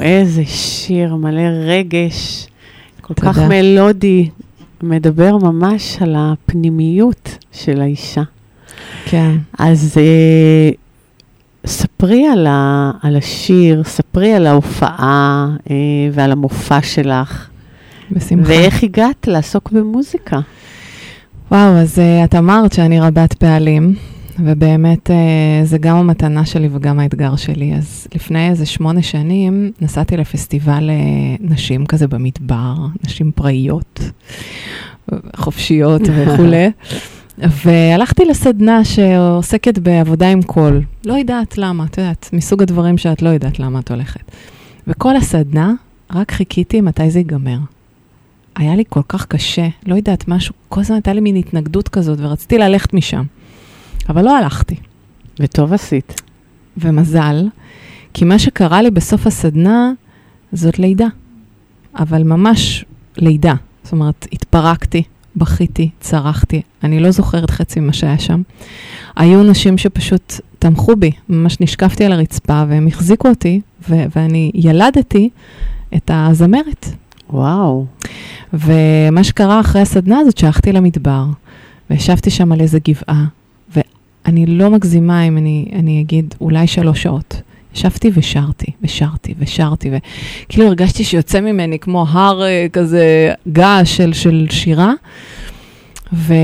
וואו, איזה שיר מלא רגש, כל כך תודה. מלודי, מדבר ממש על הפנימיות של האישה. כן. אז אה, ספרי על, ה, על השיר, ספרי על ההופעה אה, ועל המופע שלך, בשמחה. ואיך הגעת לעסוק במוזיקה. וואו, אז uh, את אמרת שאני רבת פעלים, ובאמת uh, זה גם המתנה שלי וגם האתגר שלי. אז לפני איזה שמונה שנים נסעתי לפסטיבל uh, נשים כזה במדבר, נשים פראיות, חופשיות וכולי. והלכתי לסדנה שעוסקת בעבודה עם קול. לא יודעת למה, את יודעת, מסוג הדברים שאת לא יודעת למה את הולכת. וכל הסדנה, רק חיכיתי מתי זה ייגמר. היה לי כל כך קשה, לא יודעת, משהו, כל הזמן הייתה לי מין התנגדות כזאת, ורציתי ללכת משם. אבל לא הלכתי. וטוב עשית. ומזל, כי מה שקרה לי בסוף הסדנה זאת לידה. אבל ממש לידה. זאת אומרת, התפרקתי, בכיתי, צרחתי. אני לא זוכרת חצי ממה שהיה שם. היו נשים שפשוט תמכו בי, ממש נשקפתי על הרצפה, והם החזיקו אותי, ו- ואני ילדתי את הזמרת. וואו. ומה שקרה אחרי הסדנה הזאת, שהלכתי למדבר, וישבתי שם על איזה גבעה, ואני לא מגזימה אם אני, אני אגיד אולי שלוש שעות. ישבתי ושרתי, ושרתי, ושרתי, וכאילו הרגשתי שיוצא ממני כמו הר אה, כזה געש של, של שירה, ו...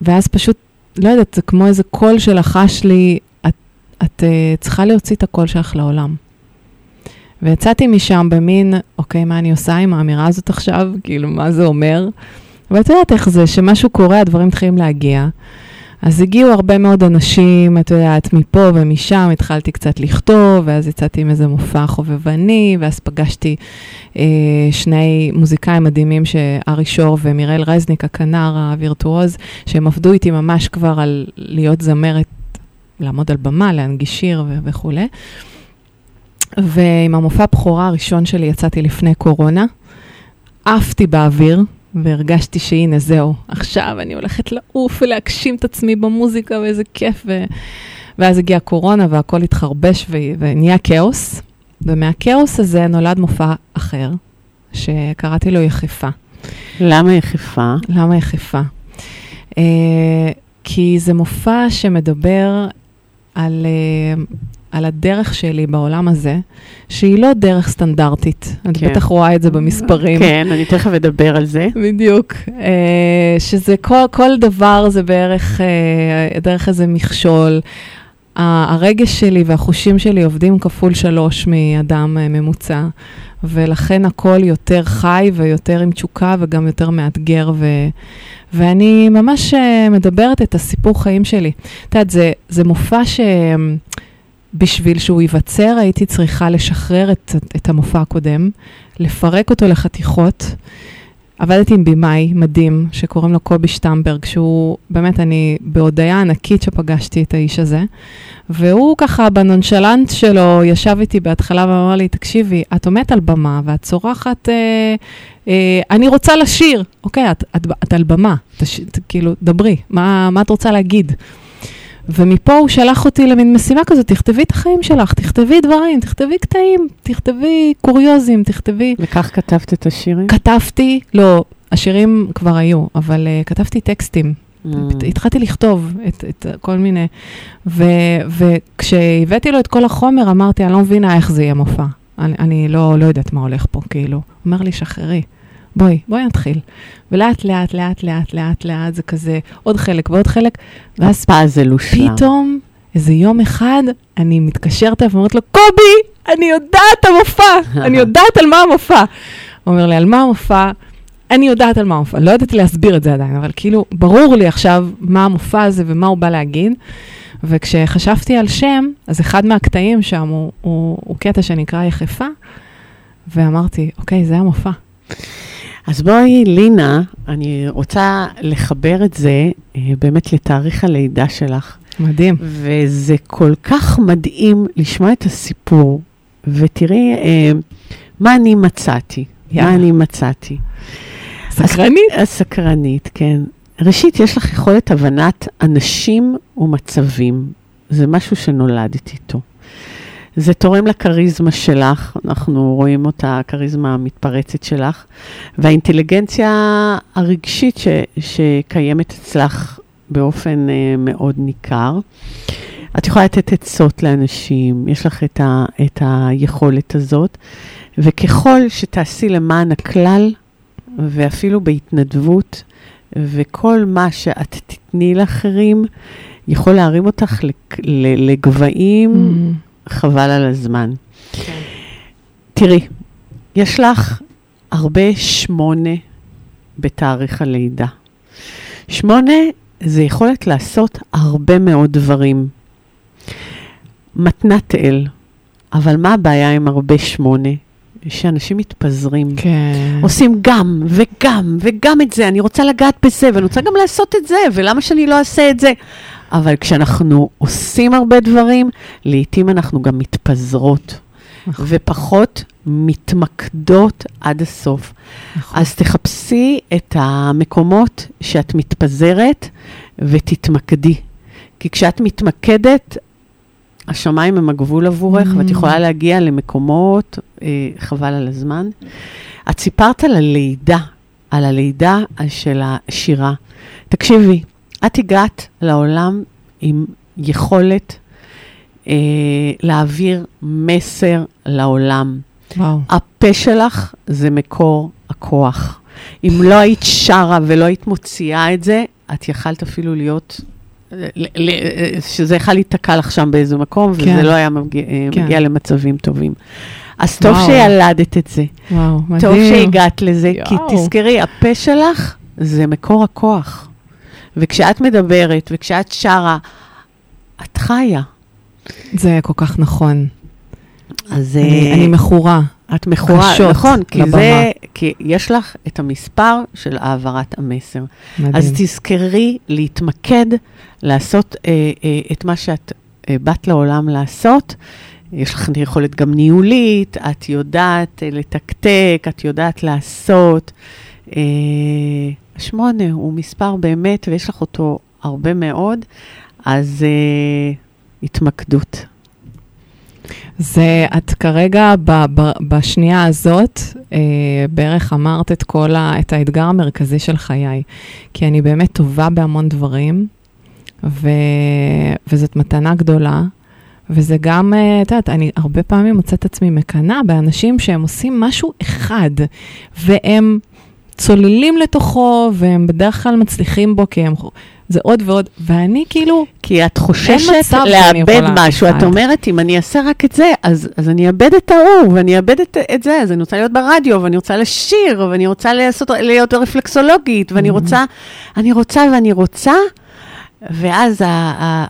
ואז פשוט, לא יודעת, זה כמו איזה קול שלחש לי, את, את uh, צריכה להוציא את הקול שלך לעולם. ויצאתי משם במין, אוקיי, מה אני עושה עם האמירה הזאת עכשיו? כאילו, מה זה אומר? אבל את יודעת איך זה, שמשהו קורה, הדברים מתחילים להגיע. אז הגיעו הרבה מאוד אנשים, את יודעת, מפה ומשם, התחלתי קצת לכתוב, ואז יצאתי עם איזה מופע חובבני, ואז פגשתי אה, שני מוזיקאים מדהימים, שארי שור ומיראל רזניק, הכנר הווירטואוז, שהם עבדו איתי ממש כבר על להיות זמרת לעמוד על במה, להנגיש שיר ו- וכולי. ועם המופע הבכורה הראשון שלי יצאתי לפני קורונה. עפתי באוויר, והרגשתי שהנה, זהו, עכשיו אני הולכת לעוף ולהגשים את עצמי במוזיקה, ואיזה כיף. ו... ואז הגיעה קורונה והכל התחרבש ו... ונהיה כאוס. ומהכאוס הזה נולד מופע אחר, שקראתי לו יחפה. למה יחפה? למה יחפה? Uh, כי זה מופע שמדבר על, uh, על הדרך שלי בעולם הזה, שהיא לא דרך סטנדרטית. כן. את. בטח רואה את זה במספרים. כן, אני תכף אדבר על זה. בדיוק. Uh, שזה כל, כל דבר זה בערך uh, דרך איזה מכשול. הרגש שלי והחושים שלי עובדים כפול שלוש מאדם uh, ממוצע, ולכן הכל יותר חי ויותר עם תשוקה וגם יותר מאתגר, ו, ואני ממש מדברת את הסיפור חיים שלי. את יודעת, זה, זה מופע שבשביל שהוא ייווצר הייתי צריכה לשחרר את, את המופע הקודם, לפרק אותו לחתיכות. עבדתי עם במאי מדהים, שקוראים לו קובי שטמברג, שהוא, באמת, אני בהודיה ענקית שפגשתי את האיש הזה, והוא ככה, בנונשלנט שלו, ישב איתי בהתחלה ואמר לי, תקשיבי, את עומדת על במה ואת צורחת, אה, אה, אני רוצה לשיר. אוקיי, את, את, את על במה, תש, ת, כאילו, דברי, מה, מה את רוצה להגיד? ומפה הוא שלח אותי למין משימה כזאת, תכתבי את החיים שלך, תכתבי דברים, תכתבי קטעים, תכתבי קוריוזים, תכתבי... וכך כתבת את השירים? כתבתי, לא, השירים כבר היו, אבל uh, כתבתי טקסטים. Mm. התחלתי לכתוב את, את כל מיני, ו, וכשהבאתי לו את כל החומר, אמרתי, אני לא מבינה איך זה יהיה מופע. אני, אני לא, לא יודעת מה הולך פה, כאילו. אומר לי, שחררי, בואי, בואי נתחיל. ולאט, לאט, לאט, לאט, לאט, לאט, זה כזה עוד חלק ועוד חלק, ואז הפאזל הושלם. פתאום, איזה יום אחד, אני מתקשרת אליו ואומרת לו, קובי, אני יודעת המופע, אני יודעת על מה המופע. הוא אומר לי, על מה המופע? אני יודעת על מה המופע, לא ידעתי להסביר את זה עדיין, אבל כאילו, ברור לי עכשיו מה המופע הזה ומה הוא בא להגיד. וכשחשבתי על שם, אז אחד מהקטעים שם הוא, הוא, הוא קטע שנקרא יחפה, ואמרתי, אוקיי, זה המופע. אז בואי, לינה, אני רוצה לחבר את זה אה, באמת לתאריך הלידה שלך. מדהים. וזה כל כך מדהים לשמוע את הסיפור, ותראי אה, מה אני מצאתי. יאללה. מה אני מצאתי. סקרנית? אז, סקרנית, כן. ראשית, יש לך יכולת הבנת אנשים ומצבים. זה משהו שנולדת איתו. זה תורם לכריזמה שלך, אנחנו רואים אותה, הכריזמה המתפרצת שלך, והאינטליגנציה הרגשית ש, שקיימת אצלך באופן uh, מאוד ניכר. את יכולה לתת עצות לאנשים, יש לך את, ה, את היכולת הזאת, וככל שתעשי למען הכלל, ואפילו בהתנדבות, וכל מה שאת תתני לאחרים, יכול להרים אותך לגבהים, Mm. חבל על הזמן. תראי, יש לך הרבה שמונה בתאריך הלידה. שמונה זה יכולת לעשות הרבה מאוד דברים. מתנת אל, אבל מה הבעיה עם הרבה שמונה? שאנשים מתפזרים. כן. עושים גם וגם וגם את זה, אני רוצה לגעת בזה, ואני רוצה גם לעשות את זה, ולמה שאני לא אעשה את זה? אבל כשאנחנו עושים הרבה דברים, לעתים אנחנו גם מתפזרות, נכון. ופחות מתמקדות עד הסוף. נכון. אז תחפשי את המקומות שאת מתפזרת ותתמקדי. כי כשאת מתמקדת, השמיים הם הגבול עבורך, Mm. ואת יכולה להגיע למקומות, אה, חבל על הזמן. את סיפרת על הלידה, על הלידה של השירה. תקשיבי, את הגעת לעולם עם יכולת אה, להעביר מסר לעולם. וואו. הפה שלך זה מקור הכוח. אם לא היית שרה ולא היית מוציאה את זה, את יכלת אפילו להיות, שזה יכול להיתקע לך שם באיזה מקום, כן. וזה לא היה מגיע, כן. מגיע למצבים טובים. אז טוב וואו. שילדת את זה, וואו, מדהים. טוב שהגעת לזה, כי יואו. תזכרי, הפה שלך זה מקור הכוח. וכשאת מדברת וכשאת שרה, את חיה. זה כל כך נכון. אז אני, אה, אני מכורה. את מכורה, קשות נכון, כי לבמה. זה, כי יש לך את המספר של העברת המסר. מדהים. אז תזכרי להתמקד, לעשות אה, אה, את מה שאת אה, באת לעולם לעשות. יש לך יכולת גם ניהולית, את יודעת אה, לתקתק, את יודעת לעשות. אה, שמונה הוא מספר באמת, ויש לך אותו הרבה מאוד, אז אה, התמקדות. זה, את כרגע ב, ב, בשנייה הזאת, אה, בערך אמרת את כל ה, את האתגר המרכזי של חיי. כי אני באמת טובה בהמון דברים, ו, וזאת מתנה גדולה. וזה גם, אה, את יודעת, אני הרבה פעמים מוצאת עצמי מקנאה באנשים שהם עושים משהו אחד, והם צוללים לתוכו, והם בדרך כלל מצליחים בו, כי הם... זה עוד ועוד, ואני כאילו, כי את חוששת לאבד משהו. את אומרת, אם אני אעשה רק את זה, אז, אז אני אאבד את ההוא, ואני אאבד את, את זה, אז אני רוצה להיות ברדיו, ואני רוצה לשיר, ואני רוצה לעשות, להיות רפלקסולוגית, ואני רוצה, אני רוצה ואני רוצה, ואז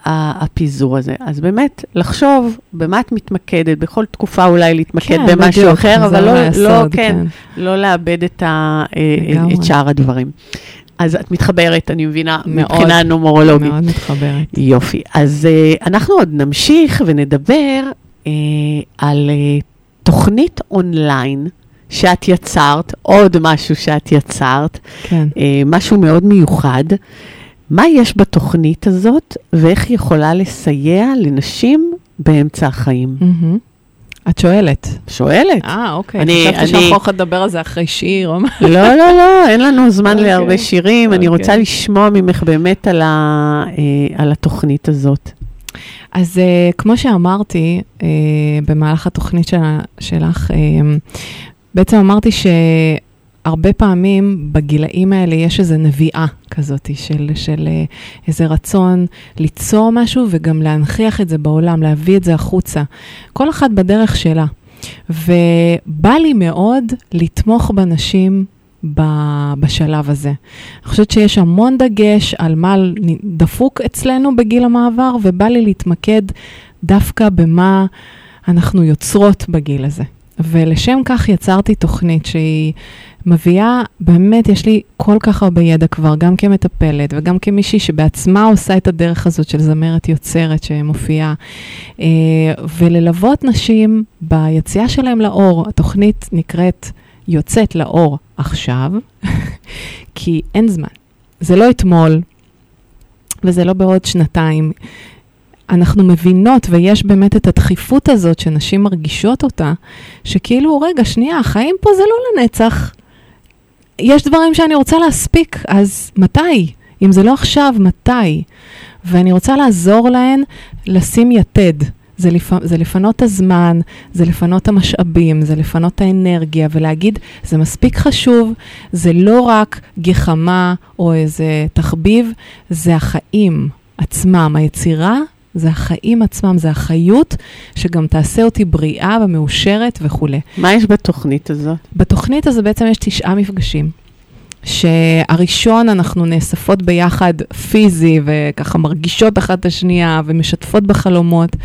הפיזור הזה. אז באמת, לחשוב במה את מתמקדת, בכל תקופה אולי להתמקד כן, במשהו בדיוק, אחר, אבל לא, היסוד, לא, כן, כן. לא לאבד את, ה, אה, לגמרי. את שאר הדברים. אז את מתחברת, אני מבינה, מאוד, מבחינה נומרולוגית. מאוד מתחברת. יופי. אז uh, אנחנו עוד נמשיך ונדבר uh, על uh, תוכנית אונליין שאת יצרת, עוד משהו שאת יצרת, כן. uh, משהו מאוד מיוחד. מה יש בתוכנית הזאת ואיך היא יכולה לסייע לנשים באמצע החיים? מהמם. את שואלת. שואלת. אה, אוקיי. אני- חשבתי אני- שאנחנו הולכות לדבר על זה אחרי שיר או מה. לא, לא, לא, אין לנו זמן אוקיי. להרבה שירים. אני אוקיי. רוצה לשמוע ממך באמת על, ה, uh, על התוכנית הזאת. אז uh, כמו שאמרתי uh, במהלך התוכנית של, שלך, uh, בעצם אמרתי שהרבה פעמים בגילאים האלה יש איזו נביאה כזאת של, של uh, איזה רצון ליצור משהו וגם להנכיח את זה בעולם, להביא את זה החוצה. כל אחת בדרך שלה. ובא לי מאוד לתמוך בנשים בשלב הזה. אני חושבת שיש המון דגש על מה דפוק אצלנו בגיל המעבר, ובא לי להתמקד דווקא במה אנחנו יוצרות בגיל הזה. ולשם כך יצרתי תוכנית שהיא מביאה, באמת יש לי כל כך הרבה ידע כבר, גם כמטפלת וגם כמישהי שבעצמה עושה את הדרך הזאת של זמרת יוצרת שמופיעה, אה, וללוות נשים ביציאה שלהם לאור. התוכנית נקראת יוצאת לאור עכשיו, כי אין זמן. זה לא אתמול, וזה לא בעוד שנתיים. אנחנו מבינות, ויש באמת את הדחיפות הזאת שנשים מרגישות אותה, שכאילו, רגע, שנייה, החיים פה זה לא לנצח. יש דברים שאני רוצה להספיק, אז מתי? אם זה לא עכשיו, מתי? ואני רוצה לעזור להן לשים יתד. זה, לפ... זה לפנות הזמן, זה לפנות המשאבים, זה לפנות האנרגיה, ולהגיד, זה מספיק חשוב, זה לא רק גחמה או איזה תחביב, זה החיים עצמם, היצירה. זה החיים עצמם, זה החיות שגם תעשה אותי בריאה ומאושרת וכולי. מה יש בתוכנית הזאת? בתוכנית הזו בעצם יש תשעה מפגשים. שהראשון אנחנו נאספות ביחד פיזי וככה מרגישות אחת את השנייה ומשתפות בחלומות,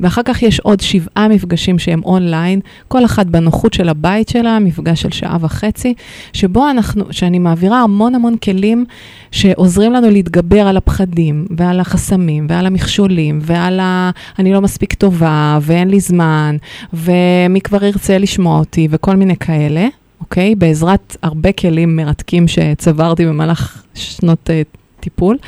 ואחר כך יש עוד שבעה מפגשים שהם אונליין, כל אחת בנוחות של הבית שלה, מפגש של שעה וחצי, שבו אנחנו, שאני מעבירה המון המון כלים שעוזרים לנו להתגבר על הפחדים ועל החסמים ועל המכשולים ועל ה... אני לא מספיק טובה ואין לי זמן ומי כבר ירצה לשמוע אותי וכל מיני כאלה. אוקיי? בעזרת הרבה כלים מרתקים שצברתי במהלך שנות uh, טיפול.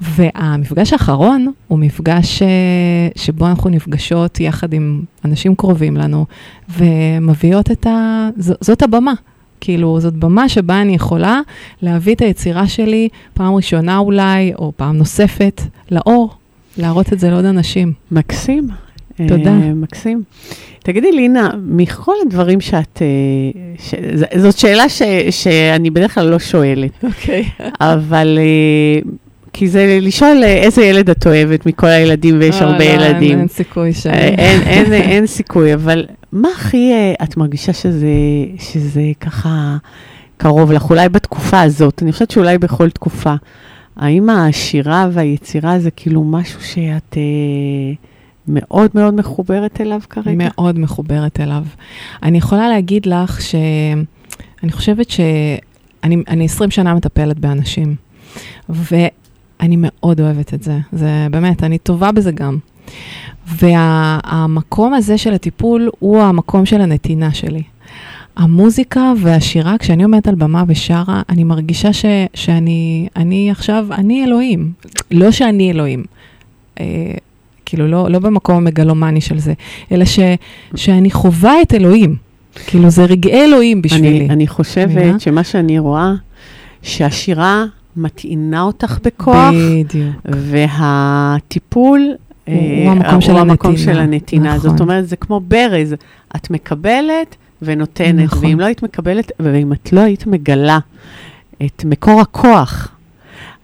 והמפגש האחרון הוא מפגש uh, שבו אנחנו נפגשות יחד עם אנשים קרובים לנו, ומביאות את ה... ז, זאת הבמה. כאילו, זאת במה שבה אני יכולה להביא את היצירה שלי פעם ראשונה אולי, או פעם נוספת, לאור, להראות את זה לעוד אנשים. מקסים. תודה. Uh, מקסים. תגידי, לינה, מכל הדברים שאת... Uh, ש... ז- זאת שאלה ש... שאני בדרך כלל לא שואלת, אוקיי. אבל... Uh, כי זה לשאול איזה ילד את אוהבת מכל הילדים, ויש אה, הרבה לא, ילדים. אין, אין סיכוי ש... אה, אין, אין, אין סיכוי, אבל מה הכי אה, את מרגישה שזה, שזה ככה קרוב לך? אולי בתקופה הזאת, אני חושבת שאולי בכל תקופה. האם השירה והיצירה זה כאילו משהו שאת אה, מאוד מאוד מחוברת אליו כרגע? מאוד מחוברת אליו. אני יכולה להגיד לך שאני חושבת שאני אני 20 שנה מטפלת באנשים, ואני מאוד אוהבת את זה. זה באמת, אני טובה בזה גם. והמקום הזה של הטיפול הוא המקום של הנתינה שלי. המוזיקה והשירה, כשאני עומדת על במה ושרה, אני מרגישה ש, שאני אני עכשיו, אני אלוהים. לא שאני אלוהים. כאילו, לא, לא במקום המגלומני של זה, אלא ש, שאני חווה את אלוהים. כאילו, זה רגעי אלוהים בשבילי. אני, אני חושבת מבינה? שמה שאני רואה, שהשירה מטעינה אותך בכוח, בדיוק. והטיפול הוא- אה, הוא המקום של הוא המקום הנתינה. של הנתינה. נכון. זאת אומרת, זה כמו ברז, את מקבלת ונותנת, נכון. ואם לא היית מקבלת, ואם את לא היית מגלה את מקור הכוח,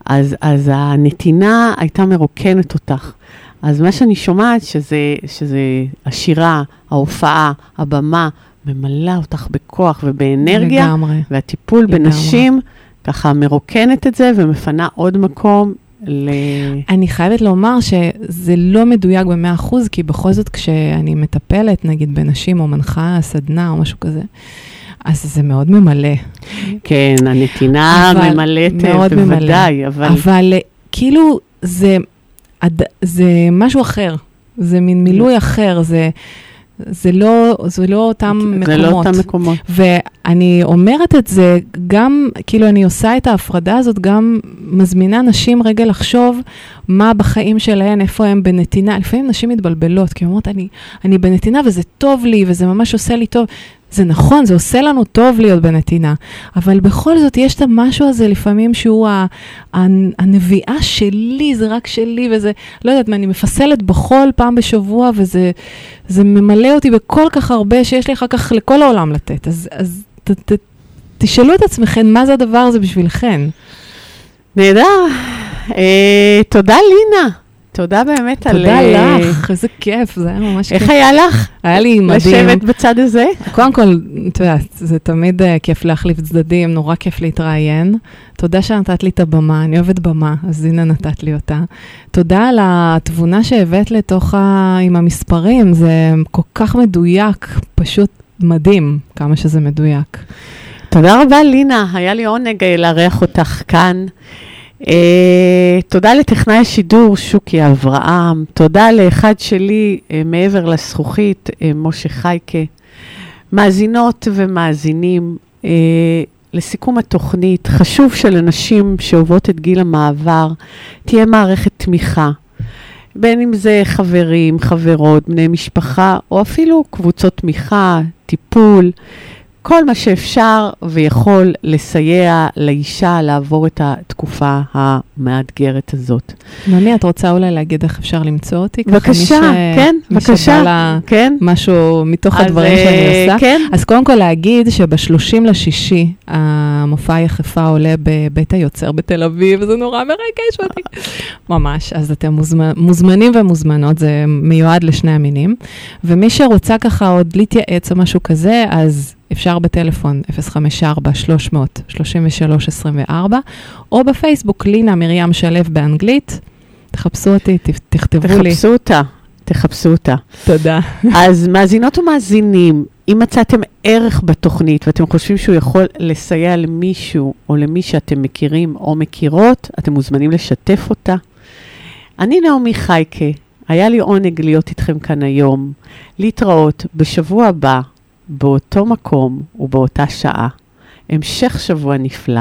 אז, אז הנתינה הייתה מרוקנת אותך. אז מה שאני שומעת, שזה, שזה השירה, ההופעה, הבמה, ממלאה אותך בכוח ובאנרגיה, לגמרי. והטיפול לגמרי. בנשים ככה מרוקנת את זה ומפנה עוד מקום ל... אני חייבת לומר שזה לא מדויק ב-100%, כי בכל זאת כשאני מטפלת, נגיד בנשים או מנחה סדנה או משהו כזה, אז זה מאוד ממלא. כן, הנתינה ממלאת. בוודאי, אבל... אבל אה, כאילו זה, זה משהו אחר, זה מין מילוי אחר, זה, זה, לא, זה לא אותם מקומות. זה לא אותם מקומות. ואני אומרת את זה גם, כאילו אני עושה את ההפרדה הזאת, גם מזמינה נשים רגע לחשוב מה בחיים שלהן, איפה הן בנתינה. לפעמים נשים מתבלבלות, כי הן אומרות, אני, אני בנתינה וזה טוב לי, וזה ממש עושה לי טוב. זה נכון, זה עושה לנו טוב להיות בנתינה, אבל בכל זאת יש את המשהו הזה לפעמים שהוא ה, ה, הנביאה שלי, זה רק שלי, וזה, לא יודעת מה, אני מפסלת בחול פעם בשבוע, וזה זה ממלא אותי בכל כך הרבה שיש לי אחר כך לכל העולם לתת. אז, אז ת, ת, תשאלו את עצמכם מה זה הדבר הזה בשבילכן. נהדר. אה, תודה, לינה. תודה באמת על... תודה אה, לך, איזה כיף, זה היה ממש איך כיף. היה לך? היה לי מדהים. לשבת בצד הזה? קודם כל, את יודעת, זה תמיד uh, כיף להחליף צדדים, נורא כיף להתראיין. תודה שנתת לי את הבמה, אני אוהבת במה, אז הנה נתת לי אותה. תודה על התבונה שהבאת לתוך ה... עם המספרים, זה כל כך מדויק, פשוט מדהים כמה שזה מדויק. תודה רבה, לינה. היה לי עונג אה, לארח אותך כאן. אה, תודה לטכנאי השידור, שוקי אברהם. תודה לאחד שלי, אה, מעבר לזכוכית, אה, משה חייקה. מאזינות ומאזינים, אה, לסיכום התוכנית, חשוב שלנשים שעוברות את גיל המעבר תהיה מערכת תמיכה. בין אם זה חברים, חברות, בני משפחה, או אפילו קבוצות תמיכה, טיפול. כל מה שאפשר ויכול לסייע לאישה לעבור את התקופה המאתגרת הזאת. נעמי, את רוצה אולי להגיד איך אפשר למצוא אותי? מי בבקשה, ש- כן, מי בבקשה, שבא לה כן. משהו מתוך אז, הדברים אה, שאני עושה. כן, אז קודם כל להגיד שב-30 לשישי המופע יחפה עולה בבית היוצר בתל אביב, וזה נורא מרגש אותי. ממש, אז אתם מוזמנ... מוזמנים ומוזמנות, זה מיועד לשני המינים. ומי שרוצה ככה עוד להתייעץ או משהו כזה, אז אפשר בטלפון 054-300-3324, או בפייסבוק לינה מרים שלו באנגלית. תחפשו אותי, תכתבו לי. תחפשו אותה, תחפשו אותה. תודה. אז מאזינות ומאזינים, אם מצאתם ערך בתוכנית ואתם חושבים שהוא יכול לסייע למישהו או למי שאתם מכירים או מכירות, אתם מוזמנים לשתף אותה. אני נעמי חייקה, היה לי עונג להיות איתכם כאן היום. להתראות בשבוע הבא, באותו מקום ובאותה שעה. המשך שבוע נפלא.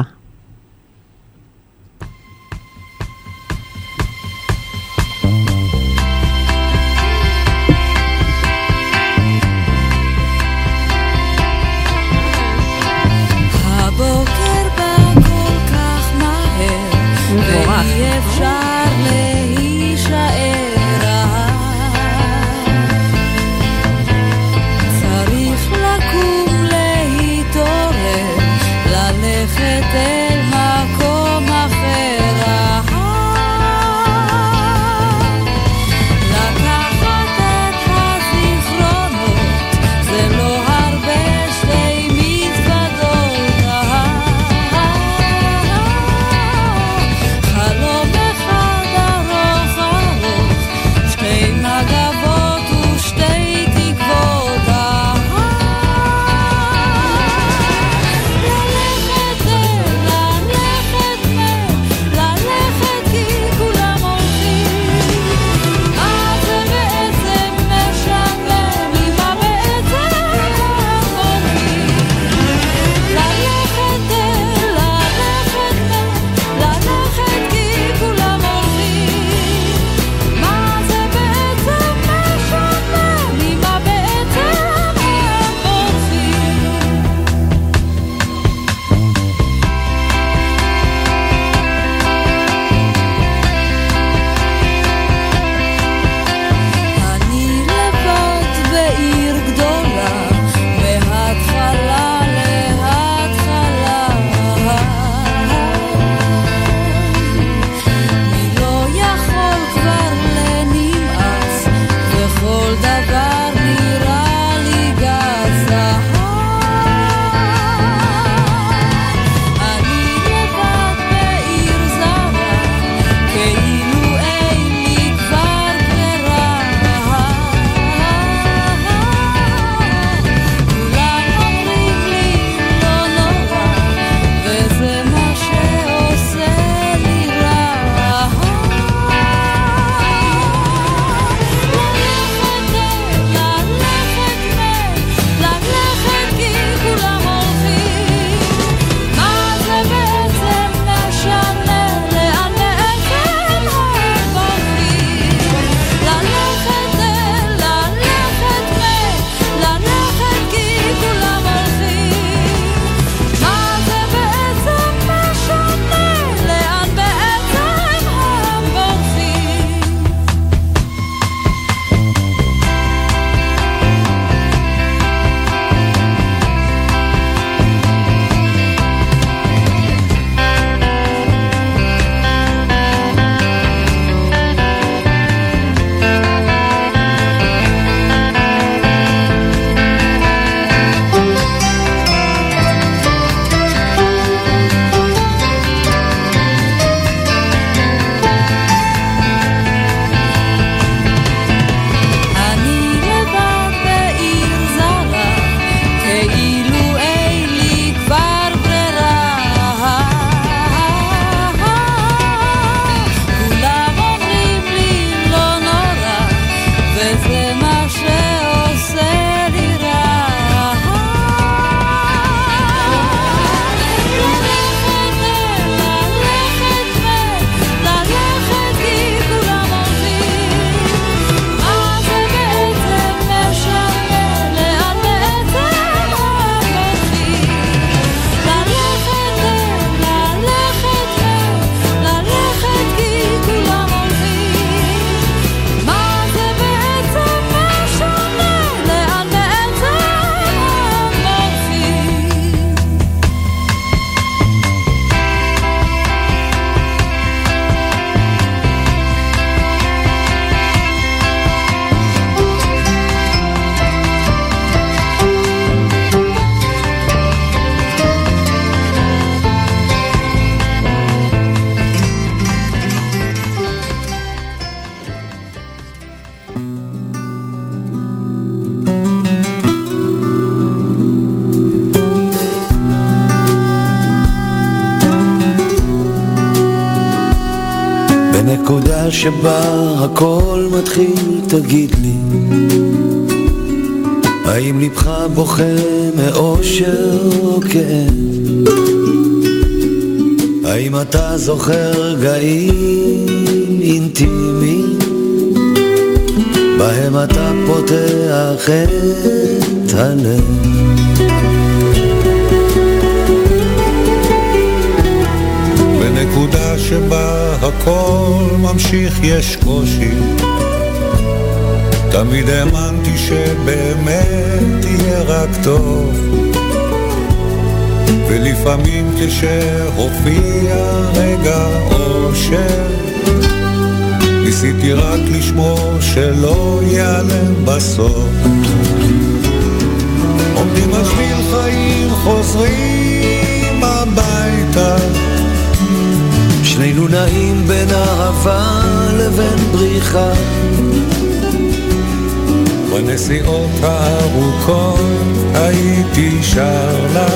שבה הכל מתחיל, תגיד לי האם לבך בוכה מאושר או כאב? האם אתה זוכר רגעים אינטימיים בהם אתה פותח את הלב? בנקודה שבה הכל ממשיך יש קושי. תמיד האמנתי שבאמת יהיה רק טוב. ולפעמים כשהופיע רגע אושר ניסיתי רק לשמור שלא ייעלם בסוף. עומדים על שביל חיים חוזרים הביתה שנינו נעים בין אהבה לבין בריחה. בנסיעות הארוכות הייתי שר לה.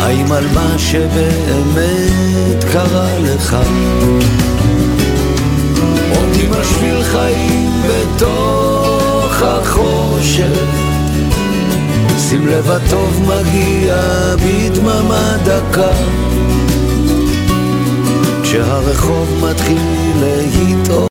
האם על מה שבאמת קרה לך? עומדים על שביל חיים בתוך החושך. שים לב הטוב מגיע בדממה דקה כשהרחוב מתחיל להתעורר